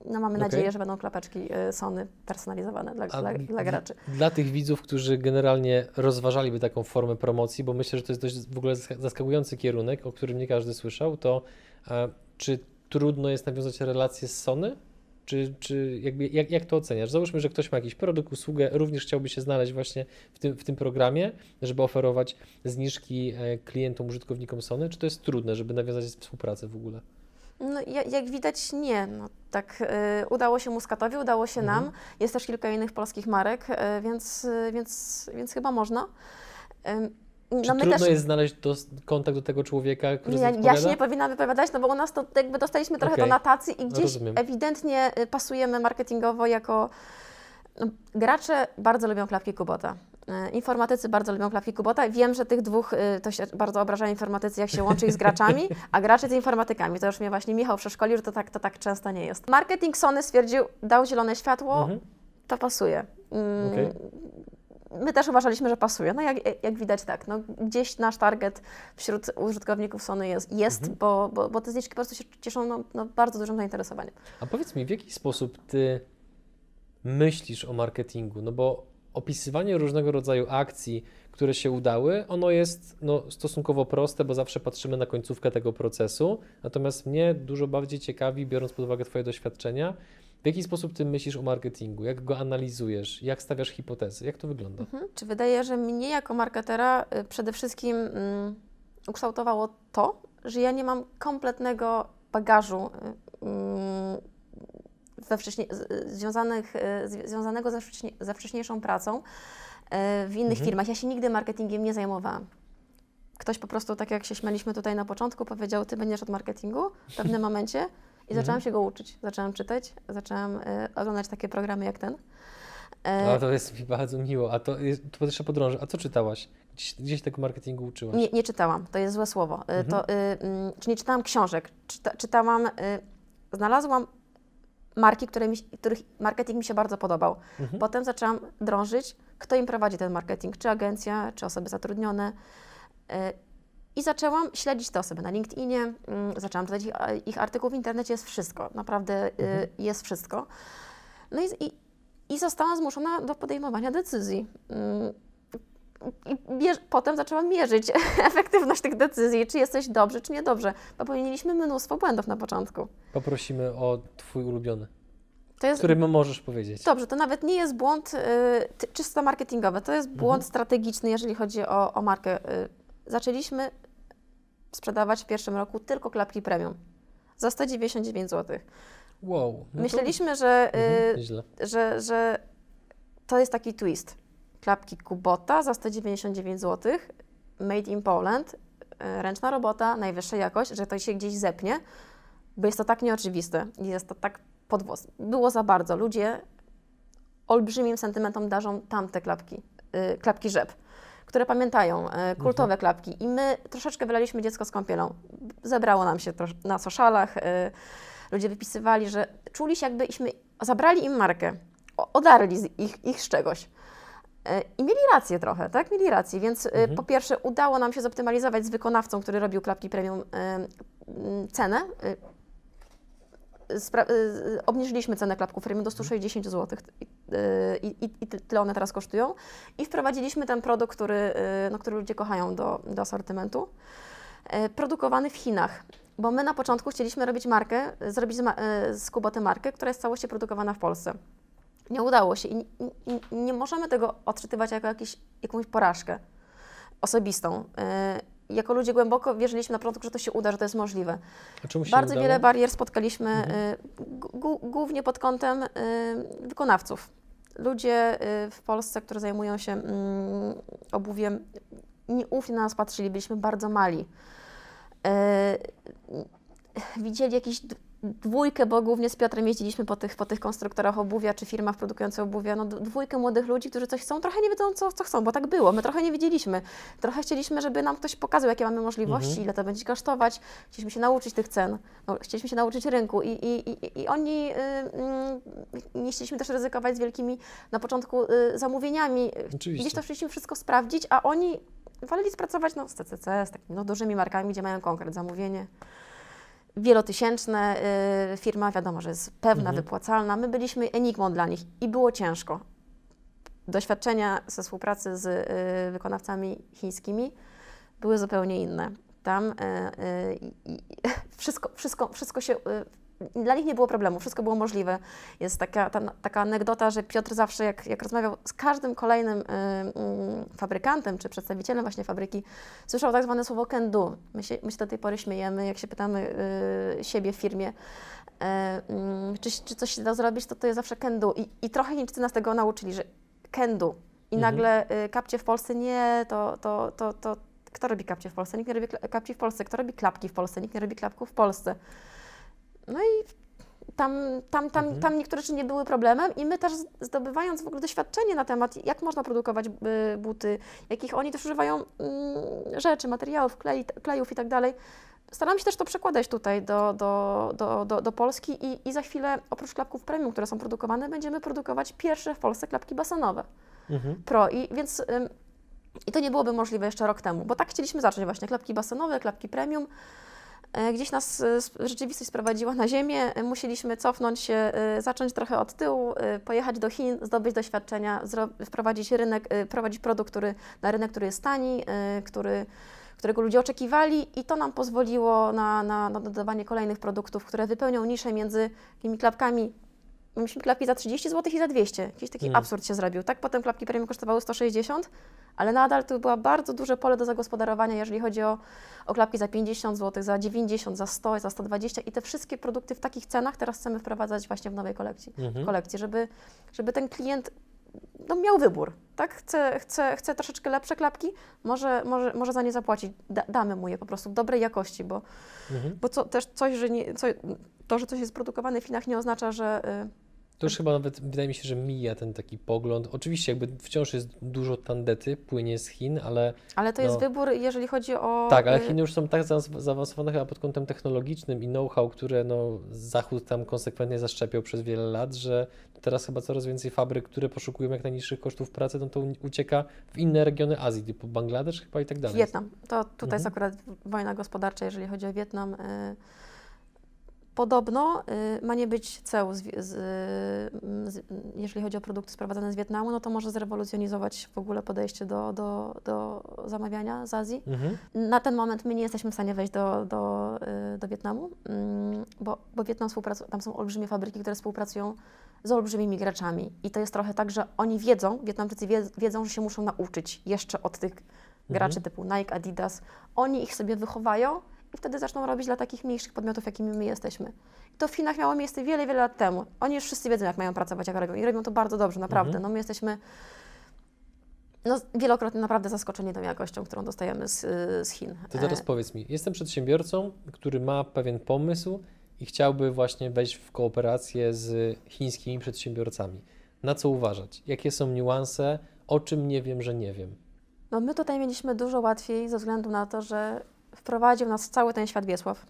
[SPEAKER 2] No mamy okay. nadzieję, że będą klapeczki y, Sony personalizowane dla, dla, dla, graczy.
[SPEAKER 1] Dla tych widzów, którzy generalnie rozważaliby taką formę promocji, bo myślę, że to jest dość w ogóle zaskakujący kierunek, o którym nie każdy słyszał, to e, czy trudno jest nawiązać relacje z Sony? Czy, czy jakby, jak, jak to oceniasz? Załóżmy, że ktoś ma jakiś produkt, usługę, również chciałby się znaleźć właśnie w tym, w tym programie, żeby oferować zniżki e, klientom, użytkownikom Sony. Czy to jest trudne, żeby nawiązać współpracę w ogóle?
[SPEAKER 2] No, jak widać nie. No, tak, y, udało się Muskatowi, udało się mhm. nam. Jest też kilka innych polskich marek, y, więc, y, więc, więc chyba można.
[SPEAKER 1] No, Czy trudno też... jest znaleźć do, kontakt do tego człowieka, który ja,
[SPEAKER 2] ja się nie powinna wypowiadać, no bo u nas to jakby dostaliśmy trochę okay. do notacji i gdzieś Rozumiem. ewidentnie pasujemy marketingowo jako... No, gracze bardzo lubią klapki Kubota. E, informatycy bardzo lubią klapki Kubota. Wiem, że tych dwóch y, to się bardzo obrażają informatycy, jak się łączy ich z graczami, a gracze z informatykami. To już mnie właśnie Michał przeszkolił, że to tak, to tak często nie jest. Marketing Sony stwierdził, dał zielone światło, mhm. to pasuje. Mm, okay. My też uważaliśmy, że pasuje. No jak, jak widać tak, no, gdzieś nasz target wśród użytkowników Sony jest, jest mhm. bo, bo, bo te zniżki po prostu się cieszą no, no, bardzo dużym zainteresowaniem.
[SPEAKER 1] A powiedz mi, w jaki sposób Ty myślisz o marketingu? No bo opisywanie różnego rodzaju akcji, które się udały, ono jest no, stosunkowo proste, bo zawsze patrzymy na końcówkę tego procesu. Natomiast mnie dużo bardziej ciekawi, biorąc pod uwagę Twoje doświadczenia, w jaki sposób Ty myślisz o marketingu? Jak go analizujesz? Jak stawiasz hipotezy? Jak to wygląda? Mhm.
[SPEAKER 2] Czy wydaje, że mnie jako marketera y, przede wszystkim mm, ukształtowało to, że ja nie mam kompletnego bagażu y, mm, wcześniej, związanych, e, związanego ze, wcześniej, ze wcześniejszą pracą e, w innych mhm. firmach. Ja się nigdy marketingiem nie zajmowałam. Ktoś po prostu, tak jak się śmialiśmy tutaj na początku, powiedział, ty będziesz od marketingu w pewnym momencie i zaczęłam mhm. się go uczyć. Zaczęłam czytać, zaczęłam y, oglądać takie programy jak ten.
[SPEAKER 1] A to jest mi bardzo miło. A to, to jeszcze podrążę. A co czytałaś? Gdzieś, gdzieś tego marketingu uczyłaś?
[SPEAKER 2] Nie, nie czytałam. To jest złe słowo. Mhm. To, y, y, czy nie czytałam książek? Czyta, czytałam, znalazłam marki, które mi, których marketing mi się bardzo podobał. Mhm. Potem zaczęłam drążyć, kto im prowadzi ten marketing, czy agencja, czy osoby zatrudnione. E, I zaczęłam śledzić te osoby na LinkedInie, mm, zaczęłam czytać ich, ich artykuł w internecie, jest wszystko, naprawdę e, mhm. jest wszystko. No i, i, i zostałam zmuszona do podejmowania decyzji. I potem zaczęłam mierzyć efektywność tych decyzji, czy jesteś dobrze, czy niedobrze. Popełniliśmy mnóstwo błędów na początku.
[SPEAKER 1] Poprosimy o Twój ulubiony. To jest, który możesz powiedzieć.
[SPEAKER 2] Dobrze, to nawet nie jest błąd y, czysto marketingowy, to jest mhm. błąd mhm. strategiczny, jeżeli chodzi o, o markę. Y, zaczęliśmy sprzedawać w pierwszym roku tylko klapki premium za 199 zł.
[SPEAKER 1] Wow.
[SPEAKER 2] No Myśleliśmy, to... że, y, mhm, że, że to jest taki twist klapki Kubota za 199 zł, made in Poland, e, ręczna robota, najwyższa jakość, że to się gdzieś zepnie, bo jest to tak nieoczywiste i jest to tak podwóz. Było za bardzo. Ludzie olbrzymim sentymentom darzą tamte klapki, yy, klapki rzep, które pamiętają, yy, kultowe mhm. klapki i my troszeczkę wylaliśmy dziecko z kąpielą. Zebrało nam się na socialach, yy, ludzie wypisywali, że czuli się jakbyśmy zabrali im markę, odarli ich, ich z czegoś. E, I mieli rację trochę, tak? Mieli rację, więc e,
[SPEAKER 1] Mhm.
[SPEAKER 2] po pierwsze udało nam się zoptymalizować z wykonawcą, który robił klapki premium e, cenę. Obniżyliśmy cenę klapków premium do 160 zł i, i, i ty- tyle one teraz kosztują. I wprowadziliśmy ten produkt, który, no, który ludzie kochają do, do asortymentu, produkowany w Chinach. Bo my na początku chcieliśmy robić markę, zrobić z, ma- z Kuboty markę, która jest całości produkowana w Polsce. Nie udało się i, i nie możemy tego odczytywać jako jakiś, jakąś porażkę osobistą. E, jako ludzie głęboko wierzyliśmy na początku, że to się uda, że to jest możliwe. Bardzo
[SPEAKER 1] nie
[SPEAKER 2] wiele
[SPEAKER 1] udało?
[SPEAKER 2] barier spotkaliśmy,
[SPEAKER 1] Mhm.
[SPEAKER 2] gu- głównie pod kątem e, wykonawców. Ludzie e, w Polsce, którzy zajmują się mm, obuwiem, nieufnie na nas patrzyli, byliśmy bardzo mali. E, Widzieli jakiś d- dwójkę, bo głównie z Piotrem jeździliśmy po tych, po tych konstruktorach obuwia czy firmach produkujących obuwia, no dwójkę młodych ludzi, którzy coś chcą, trochę nie wiedzą, co, co chcą, bo tak było. My trochę nie wiedzieliśmy. Trochę chcieliśmy, żeby nam ktoś pokazał, jakie mamy możliwości,
[SPEAKER 1] Mhm.
[SPEAKER 2] ile to będzie kosztować. Chcieliśmy się nauczyć tych cen, no, chcieliśmy się nauczyć rynku i, i, i, i oni, y, mm, nie chcieliśmy też ryzykować z wielkimi na początku y, zamówieniami.
[SPEAKER 1] Oczywiście.
[SPEAKER 2] Gdzieś to chcieliśmy wszystko sprawdzić, a oni woleli pracować no, z CCC, z takimi no, dużymi markami, gdzie mają konkret zamówienie. Wielotysięczne, y, firma wiadomo, że jest pewna,
[SPEAKER 1] Mhm.
[SPEAKER 2] wypłacalna. My byliśmy enigmą dla nich i było ciężko. Doświadczenia ze współpracy z y, wykonawcami chińskimi były zupełnie inne. Tam y, wszystko, wszystko, wszystko się. Y, Dla nich nie było problemu, wszystko było możliwe. Jest taka, ta, taka anegdota, że Piotr zawsze, jak, jak rozmawiał z każdym kolejnym y, mm, fabrykantem czy przedstawicielem właśnie fabryki, słyszał tak zwane słowo can do. My się, my się do tej pory śmiejemy, jak się pytamy y, siebie w firmie, y, mm, czy, czy coś się da zrobić, to to jest zawsze can do. I, I trochę Chińczycy nas tego nauczyli, że can do. I
[SPEAKER 1] Mhm.
[SPEAKER 2] nagle y, kapcie w Polsce nie, to, to, to, to kto robi kapcie w Polsce? Nikt nie robi kapci w Polsce. Kto robi klapki w Polsce? Nikt nie robi klapków w Polsce. No i tam, tam, tam,
[SPEAKER 1] Mhm.
[SPEAKER 2] tam niektóre rzeczy nie były problemem i my też zdobywając w ogóle doświadczenie na temat, jak można produkować y, buty, jakich oni też używają mm, rzeczy, materiałów, klei, klejów i tak dalej, staram się też to przekładać tutaj do, do, do, do, do Polski i, i za chwilę oprócz klapków premium, które są produkowane, będziemy produkować pierwsze w Polsce klapki basenowe.
[SPEAKER 1] Mhm.
[SPEAKER 2] Pro. I więc i to nie byłoby możliwe jeszcze rok temu, bo tak chcieliśmy zacząć właśnie klapki basenowe, klapki premium. E, Gdzieś nas e, rzeczywistość sprowadziła na ziemię, e, musieliśmy cofnąć się, zacząć trochę od tyłu, pojechać do Chin, zdobyć doświadczenia, wprowadzić rynek, prowadzić produkt który, na rynek, który jest tani, który, którego ludzie oczekiwali i to nam pozwoliło na, na, na dodawanie kolejnych produktów, które wypełnią niszę między tymi klapkami Mieliśmy klapki za 30 zł i za 200. Jakiś taki
[SPEAKER 1] Mm.
[SPEAKER 2] absurd się zrobił. Tak, potem klapki premium kosztowały 160, ale nadal to było bardzo duże pole do zagospodarowania, jeżeli chodzi o, o klapki za 50 zł, za 90, za 100, za 120 i te wszystkie produkty w takich cenach teraz chcemy wprowadzać właśnie w nowej kolekcji,
[SPEAKER 1] Mhm.
[SPEAKER 2] kolekcji żeby, żeby ten klient no, miał wybór, tak? Chce, chce, chce troszeczkę lepsze klapki, może, może, może za nie zapłacić. Da, damy mu je po prostu w dobrej jakości, bo,
[SPEAKER 1] Mhm.
[SPEAKER 2] bo co, też coś, że nie, co, to, że coś jest produkowane w Chinach nie oznacza, że... Y,
[SPEAKER 1] To już chyba nawet wydaje mi się, że mija ten taki pogląd. Oczywiście jakby wciąż jest dużo tandety, płynie z Chin, ale
[SPEAKER 2] Ale to jest
[SPEAKER 1] No.
[SPEAKER 2] wybór, jeżeli chodzi o.
[SPEAKER 1] tak, ale
[SPEAKER 2] y,
[SPEAKER 1] Chiny już są tak zaawansowane chyba pod kątem technologicznym i know-how, które no, Zachód tam konsekwentnie zaszczepiał przez wiele lat, że teraz chyba coraz więcej fabryk, które poszukują jak najniższych kosztów pracy, no to ucieka w inne regiony Azji, typu Bangladesz chyba i tak dalej.
[SPEAKER 2] Wietnam. To tutaj
[SPEAKER 1] Mhm.
[SPEAKER 2] jest akurat wojna gospodarcza, jeżeli chodzi o Wietnam. Y, Podobno y, ma nie być ceł, z, z, z, jeżeli chodzi o produkty sprowadzane z Wietnamu, no to może zrewolucjonizować w ogóle podejście do, do, do zamawiania z Azji.
[SPEAKER 1] Mhm.
[SPEAKER 2] Na ten moment my nie jesteśmy w stanie wejść do, do, y, do Wietnamu, mm, bo, bo Wietnam współpracuje, tam są olbrzymie fabryki, które współpracują z olbrzymimi graczami. I to jest trochę tak, że oni wiedzą, Wietnamczycy wie, wiedzą, że się muszą nauczyć jeszcze od tych graczy
[SPEAKER 1] Mhm.
[SPEAKER 2] typu Nike, Adidas. Oni ich sobie wychowają i wtedy zaczną robić dla takich mniejszych podmiotów, jakimi my jesteśmy. I to w Chinach miało miejsce wiele, wiele lat temu. Oni już wszyscy wiedzą, jak mają pracować, jak robią. I robią to bardzo dobrze, naprawdę.
[SPEAKER 1] Mhm.
[SPEAKER 2] No my jesteśmy no, wielokrotnie naprawdę zaskoczeni tą jakością, którą dostajemy z, y, z Chin.
[SPEAKER 1] To teraz
[SPEAKER 2] E,
[SPEAKER 1] powiedz mi, jestem przedsiębiorcą, który ma pewien pomysł i chciałby właśnie wejść w kooperację z chińskimi przedsiębiorcami. Na co uważać? Jakie są niuanse? O czym nie wiem, że nie wiem?
[SPEAKER 2] No my tutaj mieliśmy dużo łatwiej ze względu na to, że wprowadził nas cały ten świat Wiesław,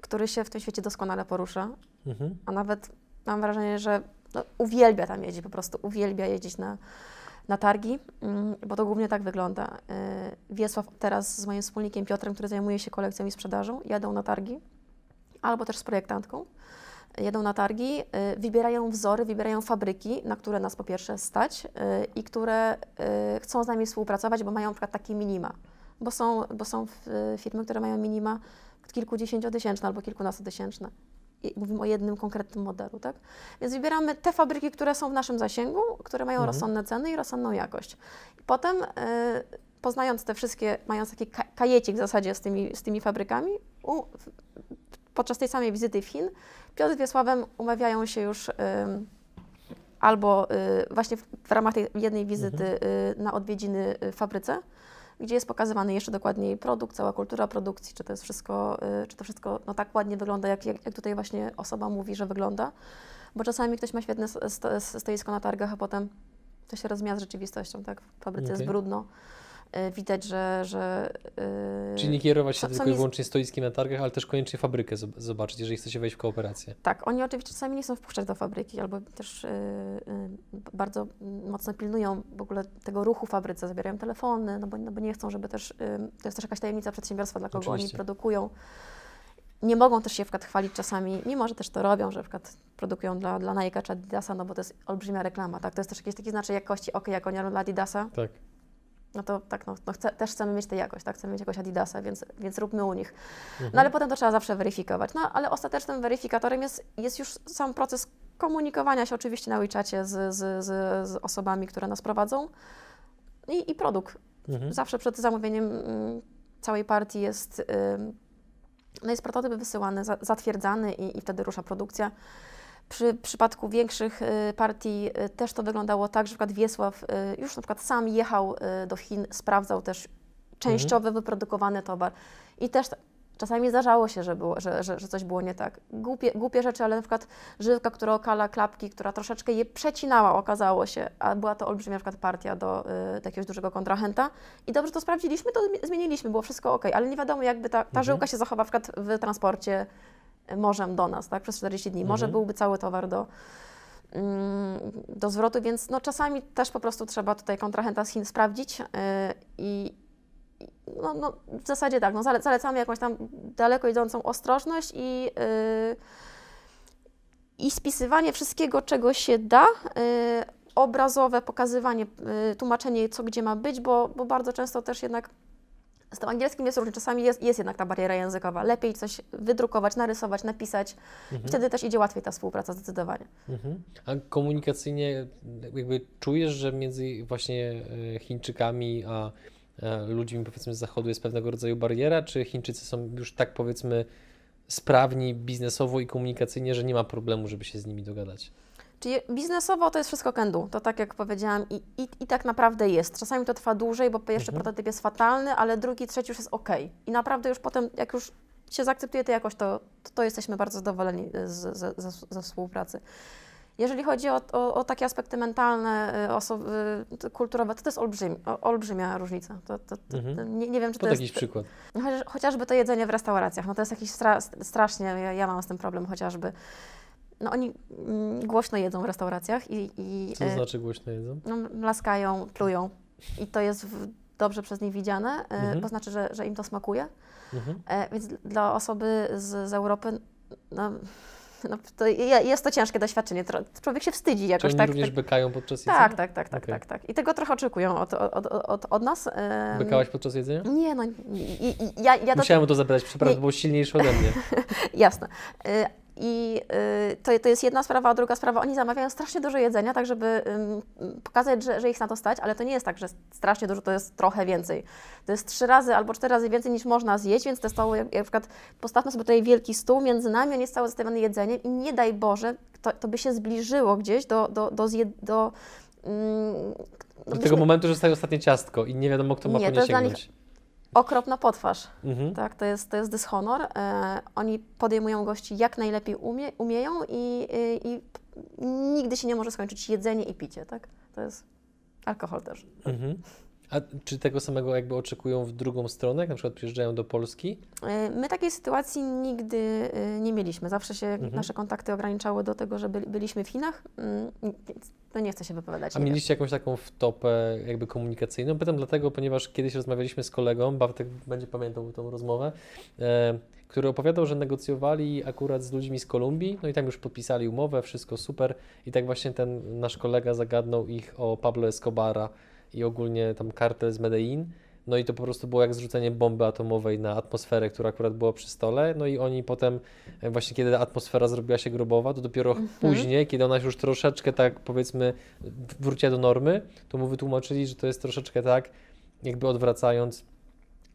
[SPEAKER 2] który się w tym świecie doskonale porusza,
[SPEAKER 1] Mhm.
[SPEAKER 2] a nawet mam wrażenie, że no, uwielbia tam jeździć, po prostu uwielbia jeździć na, na targi, mm, bo to głównie tak wygląda. Y, Wiesław teraz z moim wspólnikiem Piotrem, który zajmuje się kolekcją i sprzedażą, jadą na targi, albo też z projektantką. Jedą na targi, y, wybierają wzory, wybierają fabryki, na które nas po pierwsze stać y, i które chcą z nami współpracować, bo mają na przykład takie minima. Bo są, bo są firmy, które mają minima kilkudziesięciotysięczne albo kilkunastotysięczne. I mówimy o jednym konkretnym modelu, tak? Więc wybieramy te fabryki, które są w naszym zasięgu, które mają
[SPEAKER 1] Mhm.
[SPEAKER 2] rozsądne ceny i rozsądną jakość. I potem, y, poznając te wszystkie, mając taki ka- kajecik w zasadzie z tymi, z tymi fabrykami, u, podczas tej samej wizyty w Chin, Piotr z Wiesławem umawiają się już ym, albo y, właśnie w, w ramach tej jednej wizyty y, na odwiedziny w fabryce, gdzie jest pokazywany jeszcze dokładniej produkt, cała kultura produkcji, czy to jest wszystko, y, czy to wszystko no, tak ładnie wygląda, jak, jak, tutaj właśnie osoba mówi, że wygląda. Bo czasami ktoś ma świetne sto- sto- stoisko na targach, a potem to się rozmija z rzeczywistością, tak? W fabryce jest
[SPEAKER 1] Okej.
[SPEAKER 2] brudno. Y, widać, że... że y,
[SPEAKER 1] Czyli nie kierować się
[SPEAKER 2] są-
[SPEAKER 1] tylko
[SPEAKER 2] są
[SPEAKER 1] i wyłącznie stoiskiem na targach, ale też koniecznie fabrykę zob- zobaczyć, jeżeli chcecie wejść w kooperację.
[SPEAKER 2] Tak, oni oczywiście czasami nie chcą wpuszczać do fabryki, albo też y, bardzo mocno pilnują w ogóle tego ruchu w fabryce, zabierają telefony, no bo, no bo nie chcą, żeby też, to jest też jakaś tajemnica przedsiębiorstwa, dla kogo
[SPEAKER 1] Oczywiście.
[SPEAKER 2] oni produkują. Nie mogą też się przykład chwalić czasami, mimo że też to robią, że na produkują dla, dla Nike czy Adidasa, no bo to jest olbrzymia reklama, tak? To jest też jakiś taki znaczek jakości, ok, jak oni robią dla Adidasa,
[SPEAKER 1] Tak.
[SPEAKER 2] No to tak, no, no chce, też chcemy mieć tę jakość, tak? Chcemy mieć jakoś Adidasa, więc, więc róbmy u nich.
[SPEAKER 1] Mhm.
[SPEAKER 2] No ale potem to trzeba zawsze weryfikować. No ale ostatecznym weryfikatorem jest, jest już sam proces komunikowania się oczywiście na WeChacie z, z, z, z osobami, które nas prowadzą i, i produkt.
[SPEAKER 1] Mhm.
[SPEAKER 2] Zawsze przed zamówieniem mm, całej partii jest, no jest prototyp wysyłany, za, zatwierdzany i, i wtedy rusza produkcja. Przy przypadku większych y, partii y, też to wyglądało tak, że przykład Wiesław y, już na przykład sam jechał do Chin, sprawdzał też częściowy wyprodukowany towar i też czasami zdarzało się, że, było, że, że, że coś było nie tak. Głupie, głupie rzeczy, ale na przykład żywka, która okala klapki, która troszeczkę je przecinała, okazało się, a była to olbrzymia na przykład partia do, do jakiegoś dużego kontrahenta i dobrze to sprawdziliśmy, to zmi- zmieniliśmy, było wszystko ok, ale nie wiadomo jakby ta, ta
[SPEAKER 1] Mhm.
[SPEAKER 2] żyłka się zachowa na przykład w transporcie morzem do nas, tak, przez 40 dni. Może
[SPEAKER 1] Mhm.
[SPEAKER 2] byłby cały towar do, mm, do zwrotu, więc no czasami też po prostu trzeba tutaj kontrahenta z Chin sprawdzić y, i no, no, w zasadzie tak, no, zale- zalecamy jakąś tam daleko idącą ostrożność i, yy, i spisywanie wszystkiego, czego się da, yy, obrazowe pokazywanie, yy, tłumaczenie, co gdzie ma być, bo, bo bardzo często też jednak z tym angielskim jest różnie. Czasami jest, jest jednak ta bariera językowa. Lepiej coś wydrukować, narysować, napisać.
[SPEAKER 1] Mhm.
[SPEAKER 2] Wtedy też idzie łatwiej ta współpraca zdecydowanie.
[SPEAKER 1] Mhm. A komunikacyjnie jakby czujesz, że między właśnie e, Chińczykami a e, ludźmi powiedzmy z zachodu jest pewnego rodzaju bariera, czy Chińczycy są już tak powiedzmy sprawni biznesowo i komunikacyjnie, że nie ma problemu, żeby się z nimi dogadać?
[SPEAKER 2] Czyli biznesowo to jest wszystko kendu, to tak jak powiedziałam i, i, i tak naprawdę jest. Czasami to trwa dłużej, bo pierwszy
[SPEAKER 1] Mhm.
[SPEAKER 2] prototyp jest fatalny, ale drugi, trzeci już jest ok. I naprawdę już potem, jak już się zaakceptuje to jakoś, to, to, to jesteśmy bardzo zadowoleni z, z, z, ze współpracy. Jeżeli chodzi o, o, o takie aspekty mentalne, y, oso- y, to kulturowe, to to jest olbrzymia, o- olbrzymia różnica. To, to, to,
[SPEAKER 1] Mhm.
[SPEAKER 2] to nie, nie wiem, czy to
[SPEAKER 1] Podaj
[SPEAKER 2] jest...
[SPEAKER 1] jakiś przykład.
[SPEAKER 2] Chociaż, chociażby to jedzenie w restauracjach, no to jest jakiś stra, strasznie, ja, ja mam z tym problem chociażby. No oni mm, głośno jedzą w restauracjach i, i
[SPEAKER 1] Co to
[SPEAKER 2] e,
[SPEAKER 1] znaczy głośno jedzą?
[SPEAKER 2] no, mlaskają, plują i to jest dobrze przez nich widziane, e,
[SPEAKER 1] Mhm.
[SPEAKER 2] bo znaczy, że, że im to smakuje.
[SPEAKER 1] Mhm.
[SPEAKER 2] E, więc dla osoby z, z Europy, no, no, to je- jest to ciężkie doświadczenie. Człowiek się wstydzi
[SPEAKER 1] Czy
[SPEAKER 2] jakoś
[SPEAKER 1] oni
[SPEAKER 2] tak.
[SPEAKER 1] również
[SPEAKER 2] tak
[SPEAKER 1] bekają podczas jedzenia?
[SPEAKER 2] tak, tak, tak, tak,
[SPEAKER 1] Okej.
[SPEAKER 2] tak, tak. I tego trochę oczekują od, od, od, od nas. em,
[SPEAKER 1] Bekałaś podczas jedzenia?
[SPEAKER 2] Nie, no i, i, ja, ja
[SPEAKER 1] Musiałem o to zapytać, przepraszam,
[SPEAKER 2] Nie.
[SPEAKER 1] to było silniejsze ode mnie.
[SPEAKER 2] Jasne. I y, to, to jest jedna sprawa, a druga sprawa, oni zamawiają strasznie dużo jedzenia, tak żeby pokazać, że, że ich na to stać, ale to nie jest tak, że strasznie dużo to jest trochę więcej. To jest trzy razy albo cztery razy więcej niż można zjeść, więc te stoły, jak, jak na przykład postawmy sobie tutaj wielki stół między nami, on jest cały zastawiony jedzeniem i nie daj Boże, to, to by się zbliżyło gdzieś do, do, do, zje, do
[SPEAKER 1] Do tego momentu, że staje ostatnie ciastko i nie wiadomo, kto ma
[SPEAKER 2] Nie,
[SPEAKER 1] po
[SPEAKER 2] to
[SPEAKER 1] nie sięgnąć.
[SPEAKER 2] Okropna potwarz.
[SPEAKER 1] Mhm.
[SPEAKER 2] Tak, to jest, to jest dyshonor. E, oni podejmują gości jak najlepiej umie, umieją i, i, i nigdy się nie może skończyć jedzenie i picie, tak? To jest alkohol też.
[SPEAKER 1] Mhm. A czy tego samego jakby oczekują w drugą stronę, jak na przykład przyjeżdżają do Polski?
[SPEAKER 2] Y, My takiej sytuacji nigdy y, nie mieliśmy. Zawsze się
[SPEAKER 1] Mhm.
[SPEAKER 2] nasze kontakty ograniczały do tego, że byli, byliśmy w Chinach. To nie chcę się wypowiadać.
[SPEAKER 1] A mieliście jakąś taką wtopę jakby komunikacyjną? Pytam dlatego, ponieważ kiedyś rozmawialiśmy z kolegą, Bartek będzie pamiętał tą rozmowę, e, który opowiadał, że negocjowali akurat z ludźmi z Kolumbii, no i tam już podpisali umowę, wszystko super i tak właśnie ten nasz kolega zagadnął ich o Pablo Escobara i ogólnie tam kartel z Medellin, no i to po prostu było jak zrzucenie bomby atomowej na atmosferę, która akurat była przy stole, no i oni potem e, właśnie kiedy atmosfera zrobiła się grobowa, to dopiero później, kiedy ona już troszeczkę tak powiedzmy wróciła do normy, to mu wytłumaczyli, że to jest troszeczkę tak, jakby odwracając,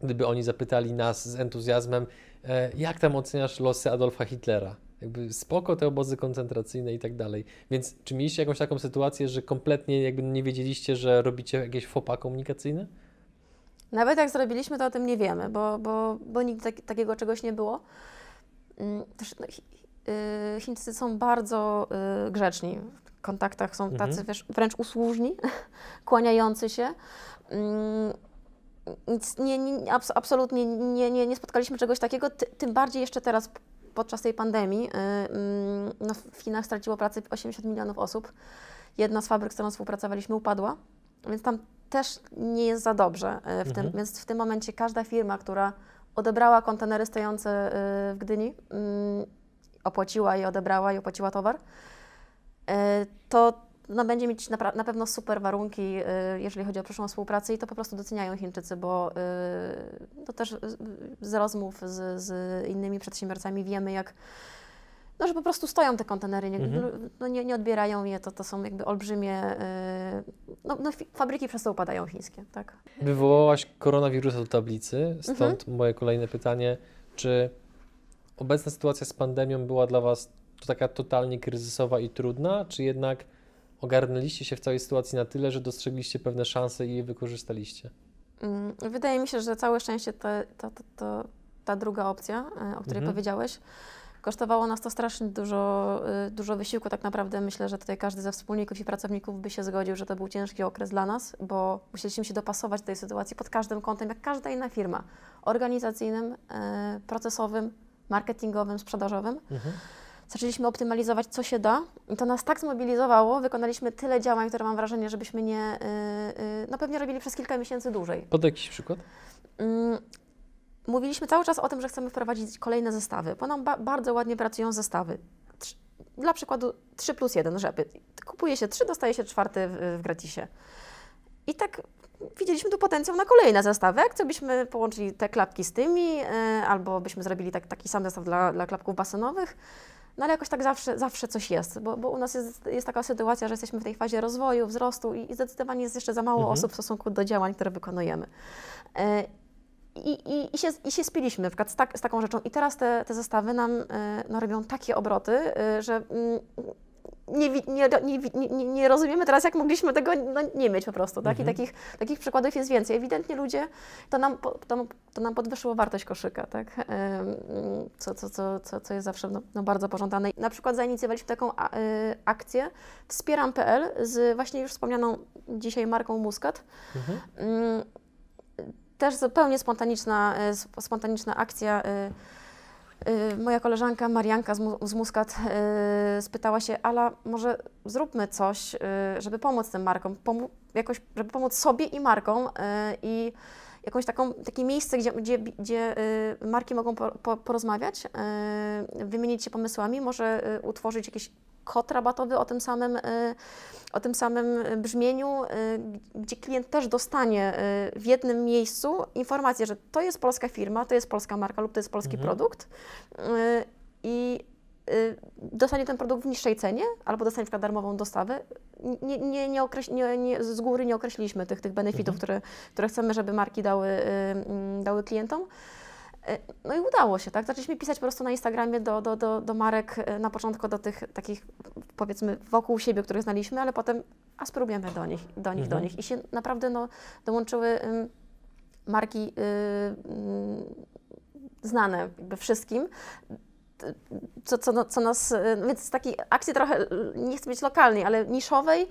[SPEAKER 1] gdyby oni zapytali nas z entuzjazmem, e, jak tam oceniasz losy Adolfa Hitlera? Jakby spoko te obozy koncentracyjne i tak dalej. Więc czy mieliście jakąś taką sytuację, że kompletnie jakby nie wiedzieliście, że robicie jakieś fopa komunikacyjne?
[SPEAKER 2] Nawet jak zrobiliśmy, to o tym nie wiemy, bo, bo, bo nigdy tak, takiego czegoś nie było. Mm, Też no, y, Chińczycy są bardzo y, grzeczni. W kontaktach są tacy
[SPEAKER 1] Mhm.
[SPEAKER 2] wiesz, wręcz usłużni, kłaniający się. Mm, Nic, nie, nie, abs, absolutnie nie, nie, nie spotkaliśmy czegoś takiego, ty, tym bardziej jeszcze teraz podczas tej pandemii. y, mm, No, w Chinach straciło pracę 80 milionów osób. Jedna z fabryk, z którą współpracowaliśmy, upadła, więc tam też nie jest za dobrze. y, W tym,
[SPEAKER 1] Mhm.
[SPEAKER 2] więc w tym momencie każda firma, która odebrała kontenery stojące y, w Gdyni, mm, opłaciła je, odebrała i opłaciła towar, y, to no, będzie mieć napra- na pewno super warunki, jeżeli chodzi o przyszłą współpracę i to po prostu doceniają Chińczycy, bo to też z rozmów z, z innymi przedsiębiorcami wiemy, jak no, że po prostu stoją te kontenery, nie,
[SPEAKER 1] Mhm.
[SPEAKER 2] no, nie, nie odbierają je, to, to są jakby olbrzymie, y, no, no, fabryki przez to upadają chińskie, tak?
[SPEAKER 1] Wywołałaś koronawirusa do tablicy,
[SPEAKER 2] Mhm.
[SPEAKER 1] stąd moje kolejne pytanie, czy obecna sytuacja z pandemią była dla Was to taka totalnie kryzysowa i trudna, czy jednak ogarnęliście się w całej sytuacji na tyle, że dostrzegliście pewne szanse i je wykorzystaliście?
[SPEAKER 2] Mm, Wydaje mi się, że całe szczęście to, to, to, to ta druga opcja, e, o której
[SPEAKER 1] Mhm.
[SPEAKER 2] powiedziałeś, kosztowało nas to strasznie dużo, y, dużo wysiłku. Tak naprawdę myślę, że tutaj każdy ze wspólników i pracowników by się zgodził, że to był ciężki okres dla nas, bo musieliśmy się dopasować do tej sytuacji pod każdym kątem, jak każda inna firma. Organizacyjnym, e, procesowym, marketingowym, sprzedażowym.
[SPEAKER 1] Mhm.
[SPEAKER 2] Zaczęliśmy optymalizować, co się da. I to nas tak zmobilizowało, wykonaliśmy tyle działań, które mam wrażenie, żebyśmy nie, y, y, no pewnie robili przez kilka miesięcy dłużej.
[SPEAKER 1] Podaj jakiś przykład?
[SPEAKER 2] Mówiliśmy cały czas o tym, że chcemy wprowadzić kolejne zestawy, bo nam ba- bardzo ładnie pracują zestawy. Dla przykładu 3 plus 1 rzepy. Kupuje się 3, dostaje się czwarty w, w gratisie. I tak widzieliśmy tu potencjał na kolejne zestawy. Jak co byśmy połączyli te klapki z tymi, y, albo byśmy zrobili tak, taki sam zestaw dla, dla klapków basenowych. No ale jakoś tak zawsze, zawsze coś jest, bo, bo u nas jest, jest taka sytuacja, że jesteśmy w tej fazie rozwoju, wzrostu i, i zdecydowanie jest jeszcze za mało
[SPEAKER 1] Mhm.
[SPEAKER 2] osób w stosunku do działań, które wykonujemy. E, I, i, i, się, I się spiliśmy na przykład z, tak, z taką rzeczą. I teraz te, te zestawy nam e, no, robią takie obroty, e, że mm, nie, nie, nie, nie, rozumiemy teraz, jak mogliśmy tego no, nie mieć po prostu. Tak?
[SPEAKER 1] Mhm.
[SPEAKER 2] I takich, takich przykładów jest więcej. Ewidentnie ludzie, to nam, to, to nam podwyższyło wartość koszyka, tak? Co, co, co, co, co jest zawsze no, no, bardzo pożądane. Na przykład zainicjowaliśmy taką y, akcję Wspieram.pl z właśnie już wspomnianą dzisiaj marką Muscat.
[SPEAKER 1] Mhm.
[SPEAKER 2] Też zupełnie spontaniczna, e, sp- spontaniczna akcja. e, e, Moja koleżanka Marianka z, Mu- z Muscat e, spytała się, Ala, może zróbmy coś, żeby pomóc tym markom, jakoś, żeby pomóc sobie i markom i jakąś taką, takie miejsce, gdzie, gdzie, gdzie marki mogą po, po, porozmawiać, wymienić się pomysłami, może utworzyć jakiś kod rabatowy o tym samym, e, o tym samym brzmieniu, y, gdzie klient też dostanie y, w jednym miejscu informację, że to jest polska firma, to jest polska marka lub to jest polski
[SPEAKER 1] Mhm.
[SPEAKER 2] produkt y, i y, dostanie ten produkt w niższej cenie albo dostanie na przykład darmową dostawę. Nie, nie, nie, okreś, nie, nie, z góry nie określiliśmy tych, tych benefitów,
[SPEAKER 1] Mhm.
[SPEAKER 2] które, które chcemy, żeby marki dały, y, mm, dały klientom. Y, No i udało się, tak? Zaczęliśmy pisać po prostu na Instagramie do, do, do, do marek, y, na początku do tych takich, powiedzmy, wokół siebie, których znaliśmy, ale potem, a spróbujemy do nich, do nich, do
[SPEAKER 1] Mhm.
[SPEAKER 2] nich. I się naprawdę no, dołączyły ym, marki y, ym, znane jakby wszystkim. co, co, no, co nas, y, więc z takiej akcji trochę, y, nie chcę być lokalnej, ale niszowej,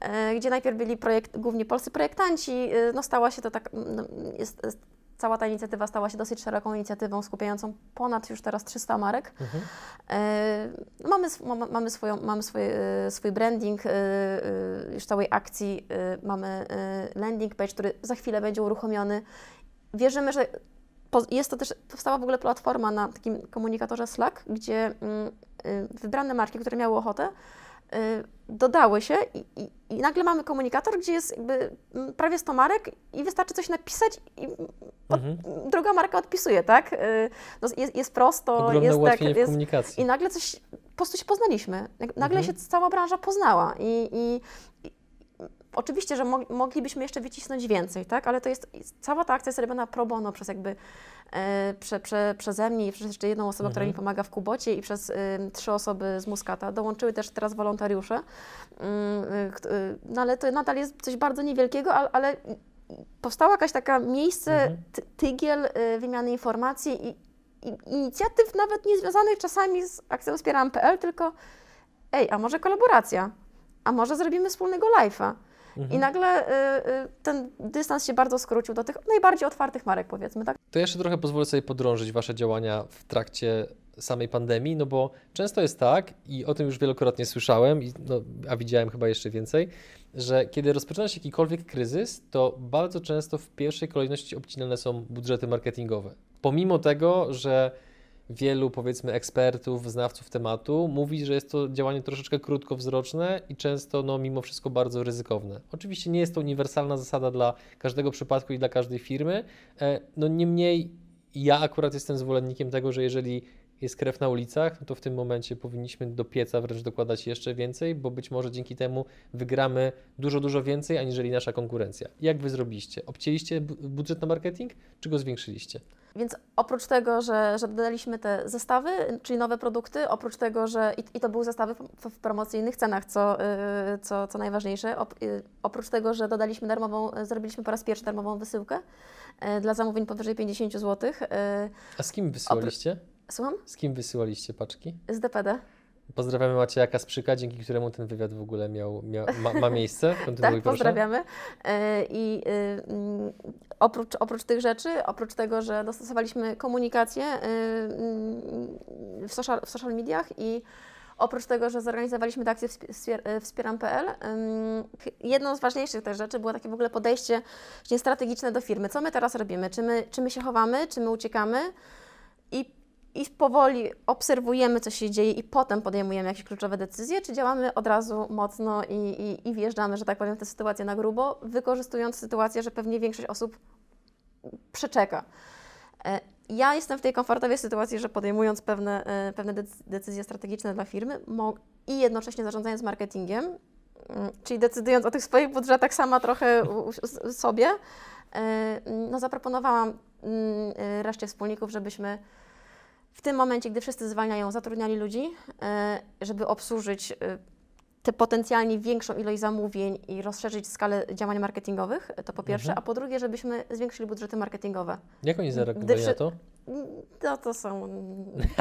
[SPEAKER 2] e, gdzie najpierw byli projekt, głównie polscy projektanci, y, no stała się to tak, no, jest, jest, cała ta inicjatywa stała się dosyć szeroką inicjatywą skupiającą ponad już teraz 300 marek.
[SPEAKER 1] Mhm.
[SPEAKER 2] E, mamy, mamy, swoją, mamy swój, e, swój branding e, e, już całej akcji, mamy landing page, który za chwilę będzie uruchomiony. Wierzymy, że po, jest to też, powstała w ogóle platforma na takim komunikatorze Slack, gdzie mm, wybrane marki, które miały ochotę, dodały się i, i, i nagle mamy komunikator, gdzie jest jakby mm, prawie 100 marek i wystarczy coś napisać i od,
[SPEAKER 1] Mhm.
[SPEAKER 2] druga marka odpisuje, tak? Y, No, jest, jest prosto,
[SPEAKER 1] Ogromne
[SPEAKER 2] jest tak,
[SPEAKER 1] w
[SPEAKER 2] jest,
[SPEAKER 1] komunikacji.
[SPEAKER 2] i nagle coś, po prostu się poznaliśmy. Nagle
[SPEAKER 1] Mhm.
[SPEAKER 2] się cała branża poznała i, i oczywiście, że mo, moglibyśmy jeszcze wycisnąć więcej, tak? Ale to jest, cała ta akcja jest robiona pro bono przez jakby e, prze, prze, przeze mnie i przez jeszcze jedną osobę, która
[SPEAKER 1] Mhm.
[SPEAKER 2] mi pomaga w Kubocie i przez y, trzy osoby z Muskata. Dołączyły też teraz wolontariusze. Mm, y, y, no ale to nadal jest coś bardzo niewielkiego, ale, ale powstała jakaś taka miejsce,
[SPEAKER 1] Mhm.
[SPEAKER 2] ty, tygiel wymiany informacji i, i inicjatyw nawet nie związanych czasami z akcją Wspieram.pl, tylko ej, a może kolaboracja, a może zrobimy wspólnego live'a. I
[SPEAKER 1] Mhm.
[SPEAKER 2] nagle y, y, ten dystans się bardzo skrócił do tych najbardziej otwartych marek, powiedzmy, tak?
[SPEAKER 1] To jeszcze trochę pozwolę sobie podrążyć Wasze działania w trakcie samej pandemii, no bo często jest tak, i o tym już wielokrotnie słyszałem, i no, a widziałem chyba jeszcze więcej, że kiedy rozpoczyna się jakikolwiek kryzys, to bardzo często w pierwszej kolejności obcinane są budżety marketingowe. Pomimo tego, że wielu powiedzmy ekspertów, znawców tematu mówi, że jest to działanie troszeczkę krótkowzroczne i często no, mimo wszystko bardzo ryzykowne. Oczywiście nie jest to uniwersalna zasada dla każdego przypadku i dla każdej firmy, e, no niemniej ja akurat jestem zwolennikiem tego, że jeżeli jest krew na ulicach, no to w tym momencie powinniśmy do pieca wręcz dokładać jeszcze więcej, bo być może dzięki temu wygramy dużo, dużo więcej aniżeli nasza konkurencja. Jak wy zrobiliście? Obcięliście bu- budżet na marketing, czy go zwiększyliście?
[SPEAKER 2] Więc oprócz tego, że, że dodaliśmy te zestawy, czyli nowe produkty, oprócz tego, że i, i to były zestawy w, w promocyjnych cenach, co, y, co, co najważniejsze, op, y, oprócz tego, że dodaliśmy darmową, zrobiliśmy po raz pierwszy darmową wysyłkę y, dla zamówień powyżej 50 zł. Y,
[SPEAKER 1] A z kim wysyłaliście?
[SPEAKER 2] Słucham?
[SPEAKER 1] Z kim wysyłaliście paczki?
[SPEAKER 2] Z DPD.
[SPEAKER 1] Pozdrawiamy Macieja Sprzyka, dzięki któremu ten wywiad w ogóle miał, miał, ma, ma miejsce.
[SPEAKER 2] Tak, pozdrawiamy. E, I y, oprócz, oprócz tych rzeczy, oprócz tego, że dostosowaliśmy komunikację y, mm, w social, w social mediach i oprócz tego, że zorganizowaliśmy tę akcję wspi- wspier- Wspieram.pl, jedną z ważniejszych też rzeczy było takie w ogóle podejście strategiczne do firmy. Co my teraz robimy? Czy my, czy my się chowamy, czy my uciekamy? I i powoli obserwujemy, co się dzieje, i potem podejmujemy jakieś kluczowe decyzje, czy działamy od razu mocno i, i, i wjeżdżamy, że tak powiem, tę sytuację na grubo, wykorzystując sytuację, że pewnie większość osób przeczeka. E, Ja jestem w tej komfortowej sytuacji, że podejmując pewne, e, pewne dec- decyzje strategiczne dla firmy i jednocześnie zarządzając marketingiem, mm, czyli decydując o tych swoich budżetach sama trochę sobie, e, no zaproponowałam mm, reszcie wspólników, żebyśmy w tym momencie, gdy wszyscy zwalniają, zatrudniali ludzi, e, żeby obsłużyć e, tę potencjalnie większą ilość zamówień i rozszerzyć skalę działań marketingowych, to po pierwsze,
[SPEAKER 1] Mhm.
[SPEAKER 2] a po drugie, żebyśmy zwiększyli budżety marketingowe.
[SPEAKER 1] Jak oni zareagowali
[SPEAKER 2] Gdy
[SPEAKER 1] na to?
[SPEAKER 2] No to są...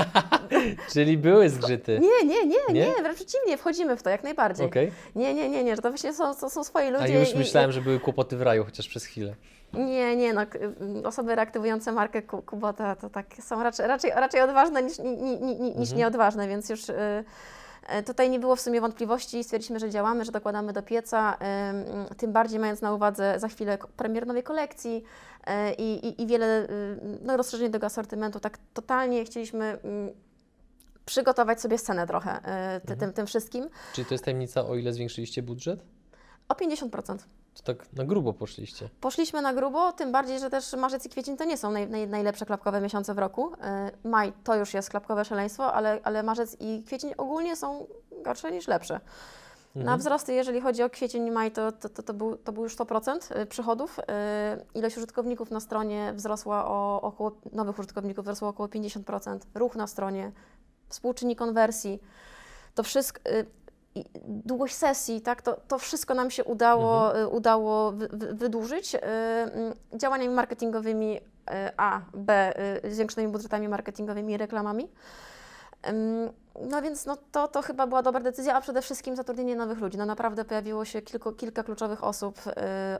[SPEAKER 1] Czyli były zgrzyty.
[SPEAKER 2] Nie, nie, nie,
[SPEAKER 1] Nie?
[SPEAKER 2] nie, wręcz przeciwnie, wchodzimy w to jak najbardziej.
[SPEAKER 1] Okej.
[SPEAKER 2] Nie, nie, nie, nie, że to właśnie są, to są swoi ludzie.
[SPEAKER 1] A już
[SPEAKER 2] i-
[SPEAKER 1] myślałem, że były kłopoty w raju, chociaż przez chwilę.
[SPEAKER 2] Nie, nie, no, y, osoby reaktywujące markę Ku- Kubota to tak są raczej, raczej, raczej odważne niż, ni, ni, ni, niż
[SPEAKER 1] Mhm.
[SPEAKER 2] nieodważne, więc już y, tutaj nie było w sumie wątpliwości, stwierdziliśmy, że działamy, że dokładamy do pieca, tym bardziej mając na uwadze za chwilę premier nowej kolekcji y, i, i, i wiele y, no, rozszerzeń tego asortymentu, tak totalnie chcieliśmy mm, przygotować sobie scenę trochę y, ty,
[SPEAKER 1] Mhm.
[SPEAKER 2] tym, tym wszystkim
[SPEAKER 1] Czyli to jest tajemnica, o ile zwiększyliście budżet?
[SPEAKER 2] o 50%.
[SPEAKER 1] To tak na grubo poszliście.
[SPEAKER 2] Poszliśmy na grubo, tym bardziej, że też marzec i kwiecień to nie są naj, naj, najlepsze klapkowe miesiące w roku. Y, Maj to już jest klapkowe szaleństwo, ale, ale marzec i kwiecień ogólnie są gorsze niż lepsze. Na
[SPEAKER 1] Mhm.
[SPEAKER 2] wzrosty, jeżeli chodzi o kwiecień i maj, to, to, to, to, był, to był już 100% y, przychodów. Y, Ilość użytkowników na stronie wzrosła o około, nowych użytkowników wzrosło około 50%. Ruch na stronie, współczynnik konwersji, to wszystko, y, i długość sesji, tak, to, to wszystko nam się udało, y, udało wy, wy, wydłużyć y, mm, działaniami marketingowymi y, A, B, zwiększonymi budżetami marketingowymi i reklamami. No więc no to, to chyba była dobra decyzja, a przede wszystkim zatrudnienie nowych ludzi. No naprawdę pojawiło się kilku, kilka kluczowych osób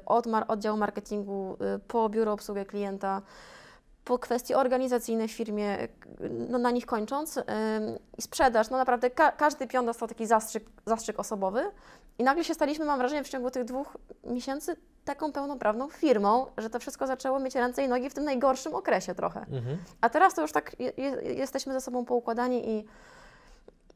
[SPEAKER 2] od mar- oddziału marketingu po biuro obsługę klienta, po kwestie organizacyjne w firmie, no na nich kończąc. I sprzedaż, no naprawdę ka- każdy pion dostał taki zastrzyk, zastrzyk osobowy i nagle się staliśmy, mam wrażenie, w ciągu tych dwóch miesięcy taką pełnoprawną firmą, że to wszystko zaczęło mieć ręce i nogi w tym najgorszym okresie trochę.
[SPEAKER 1] Mhm.
[SPEAKER 2] A teraz to już tak je, je, jesteśmy ze sobą poukładani i,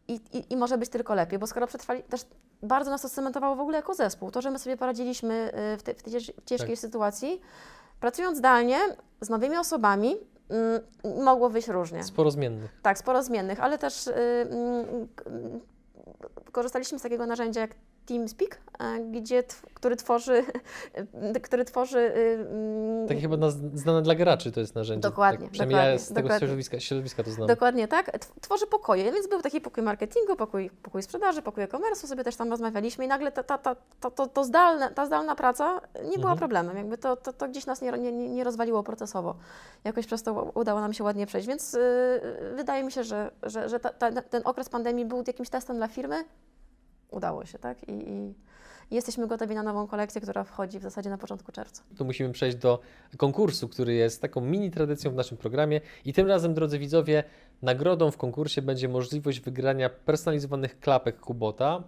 [SPEAKER 2] i, i, i może być tylko lepiej, bo skoro przetrwali, też bardzo nas to cementowało w ogóle jako zespół. To, że my sobie poradziliśmy y, w, te, w tej cięż- ciężkiej
[SPEAKER 1] Tak.
[SPEAKER 2] sytuacji, pracując zdalnie, z nowymi osobami, mm, mogło wyjść różnie.
[SPEAKER 1] Sporo zmiennych.
[SPEAKER 2] Tak, sporo zmiennych, ale też y, mm, mm, korzystaliśmy z takiego narzędzia jak TeamSpeak, e, gdzie, który tworzy, który tworzy y, mm,
[SPEAKER 1] Takie chyba znane dla graczy to jest narzędzie.
[SPEAKER 2] Dokładnie,
[SPEAKER 1] Tak, przynajmniej ja
[SPEAKER 2] dokładnie,
[SPEAKER 1] z tego
[SPEAKER 2] dokładnie.
[SPEAKER 1] środowiska, środowiska to znam.
[SPEAKER 2] Dokładnie tak. Tw- Tworzy pokoje, więc był taki pokój marketingu, pokój, pokój sprzedaży, pokój e-commerce, sobie też tam rozmawialiśmy i nagle ta, ta, ta, ta, to, to zdalne, ta zdalna praca nie była
[SPEAKER 1] Mhm.
[SPEAKER 2] problemem. Jakby to, to, to gdzieś nas nie, nie, nie rozwaliło procesowo. Jakoś przez to udało nam się ładnie przejść, więc yy, wydaje mi się, że, że, że ta, ta, ten okres pandemii był jakimś testem dla firmy. Udało się, tak? I, i, jesteśmy gotowi na nową kolekcję, która wchodzi w zasadzie na początku czerwca.
[SPEAKER 1] to musimy przejść do konkursu, który jest taką mini tradycją w naszym programie. I tym razem, drodzy widzowie, nagrodą w konkursie będzie możliwość wygrania personalizowanych klapek Kubota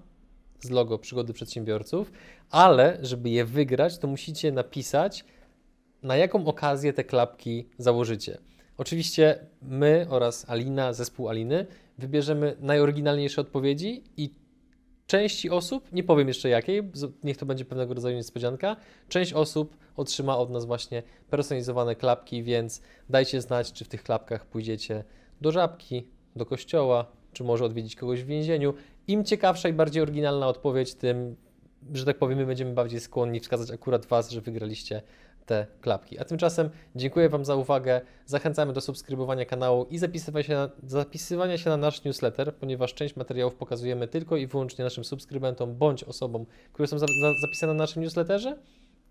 [SPEAKER 1] z logo Przygody Przedsiębiorców, ale żeby je wygrać, to musicie napisać, na jaką okazję te klapki założycie. Oczywiście my oraz Alina, zespół Aliny, wybierzemy najoryginalniejsze odpowiedzi i części osób, nie powiem jeszcze jakiej, niech to będzie pewnego rodzaju niespodzianka, część osób otrzyma od nas właśnie personalizowane klapki, więc dajcie znać, czy w tych klapkach pójdziecie do żabki, do kościoła, czy może odwiedzić kogoś w więzieniu. Im ciekawsza i bardziej oryginalna odpowiedź, tym, że tak powiem, my będziemy bardziej skłonni wskazać akurat Was, że wygraliście te klapki. A tymczasem dziękuję Wam za uwagę. Zachęcamy do subskrybowania kanału i zapisywania się na, zapisywania się na nasz newsletter, ponieważ część materiałów pokazujemy tylko i wyłącznie naszym subskrybentom bądź osobom, które są za, za, zapisane na naszym newsletterze.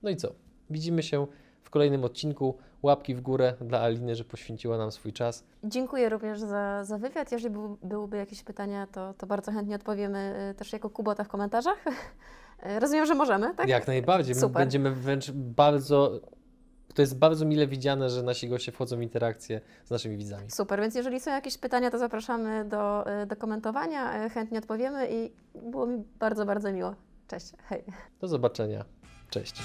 [SPEAKER 1] No i co? Widzimy się w kolejnym odcinku. Łapki w górę dla Aliny, że poświęciła nam swój czas.
[SPEAKER 2] Dziękuję również za, za wywiad. Jeżeli był, byłyby jakieś pytania, to, to bardzo chętnie odpowiemy y, też jako Kubota w komentarzach. Y, Rozumiem, że możemy, tak?
[SPEAKER 1] Jak najbardziej. My
[SPEAKER 2] Super.
[SPEAKER 1] będziemy wręcz bardzo. To jest bardzo mile widziane, że nasi goście wchodzą w interakcję z naszymi widzami.
[SPEAKER 2] Super, więc jeżeli są jakieś pytania, to zapraszamy do, y, do komentowania. Y, Chętnie odpowiemy i było mi bardzo, bardzo miło. Cześć, hej.
[SPEAKER 1] Do zobaczenia. Cześć.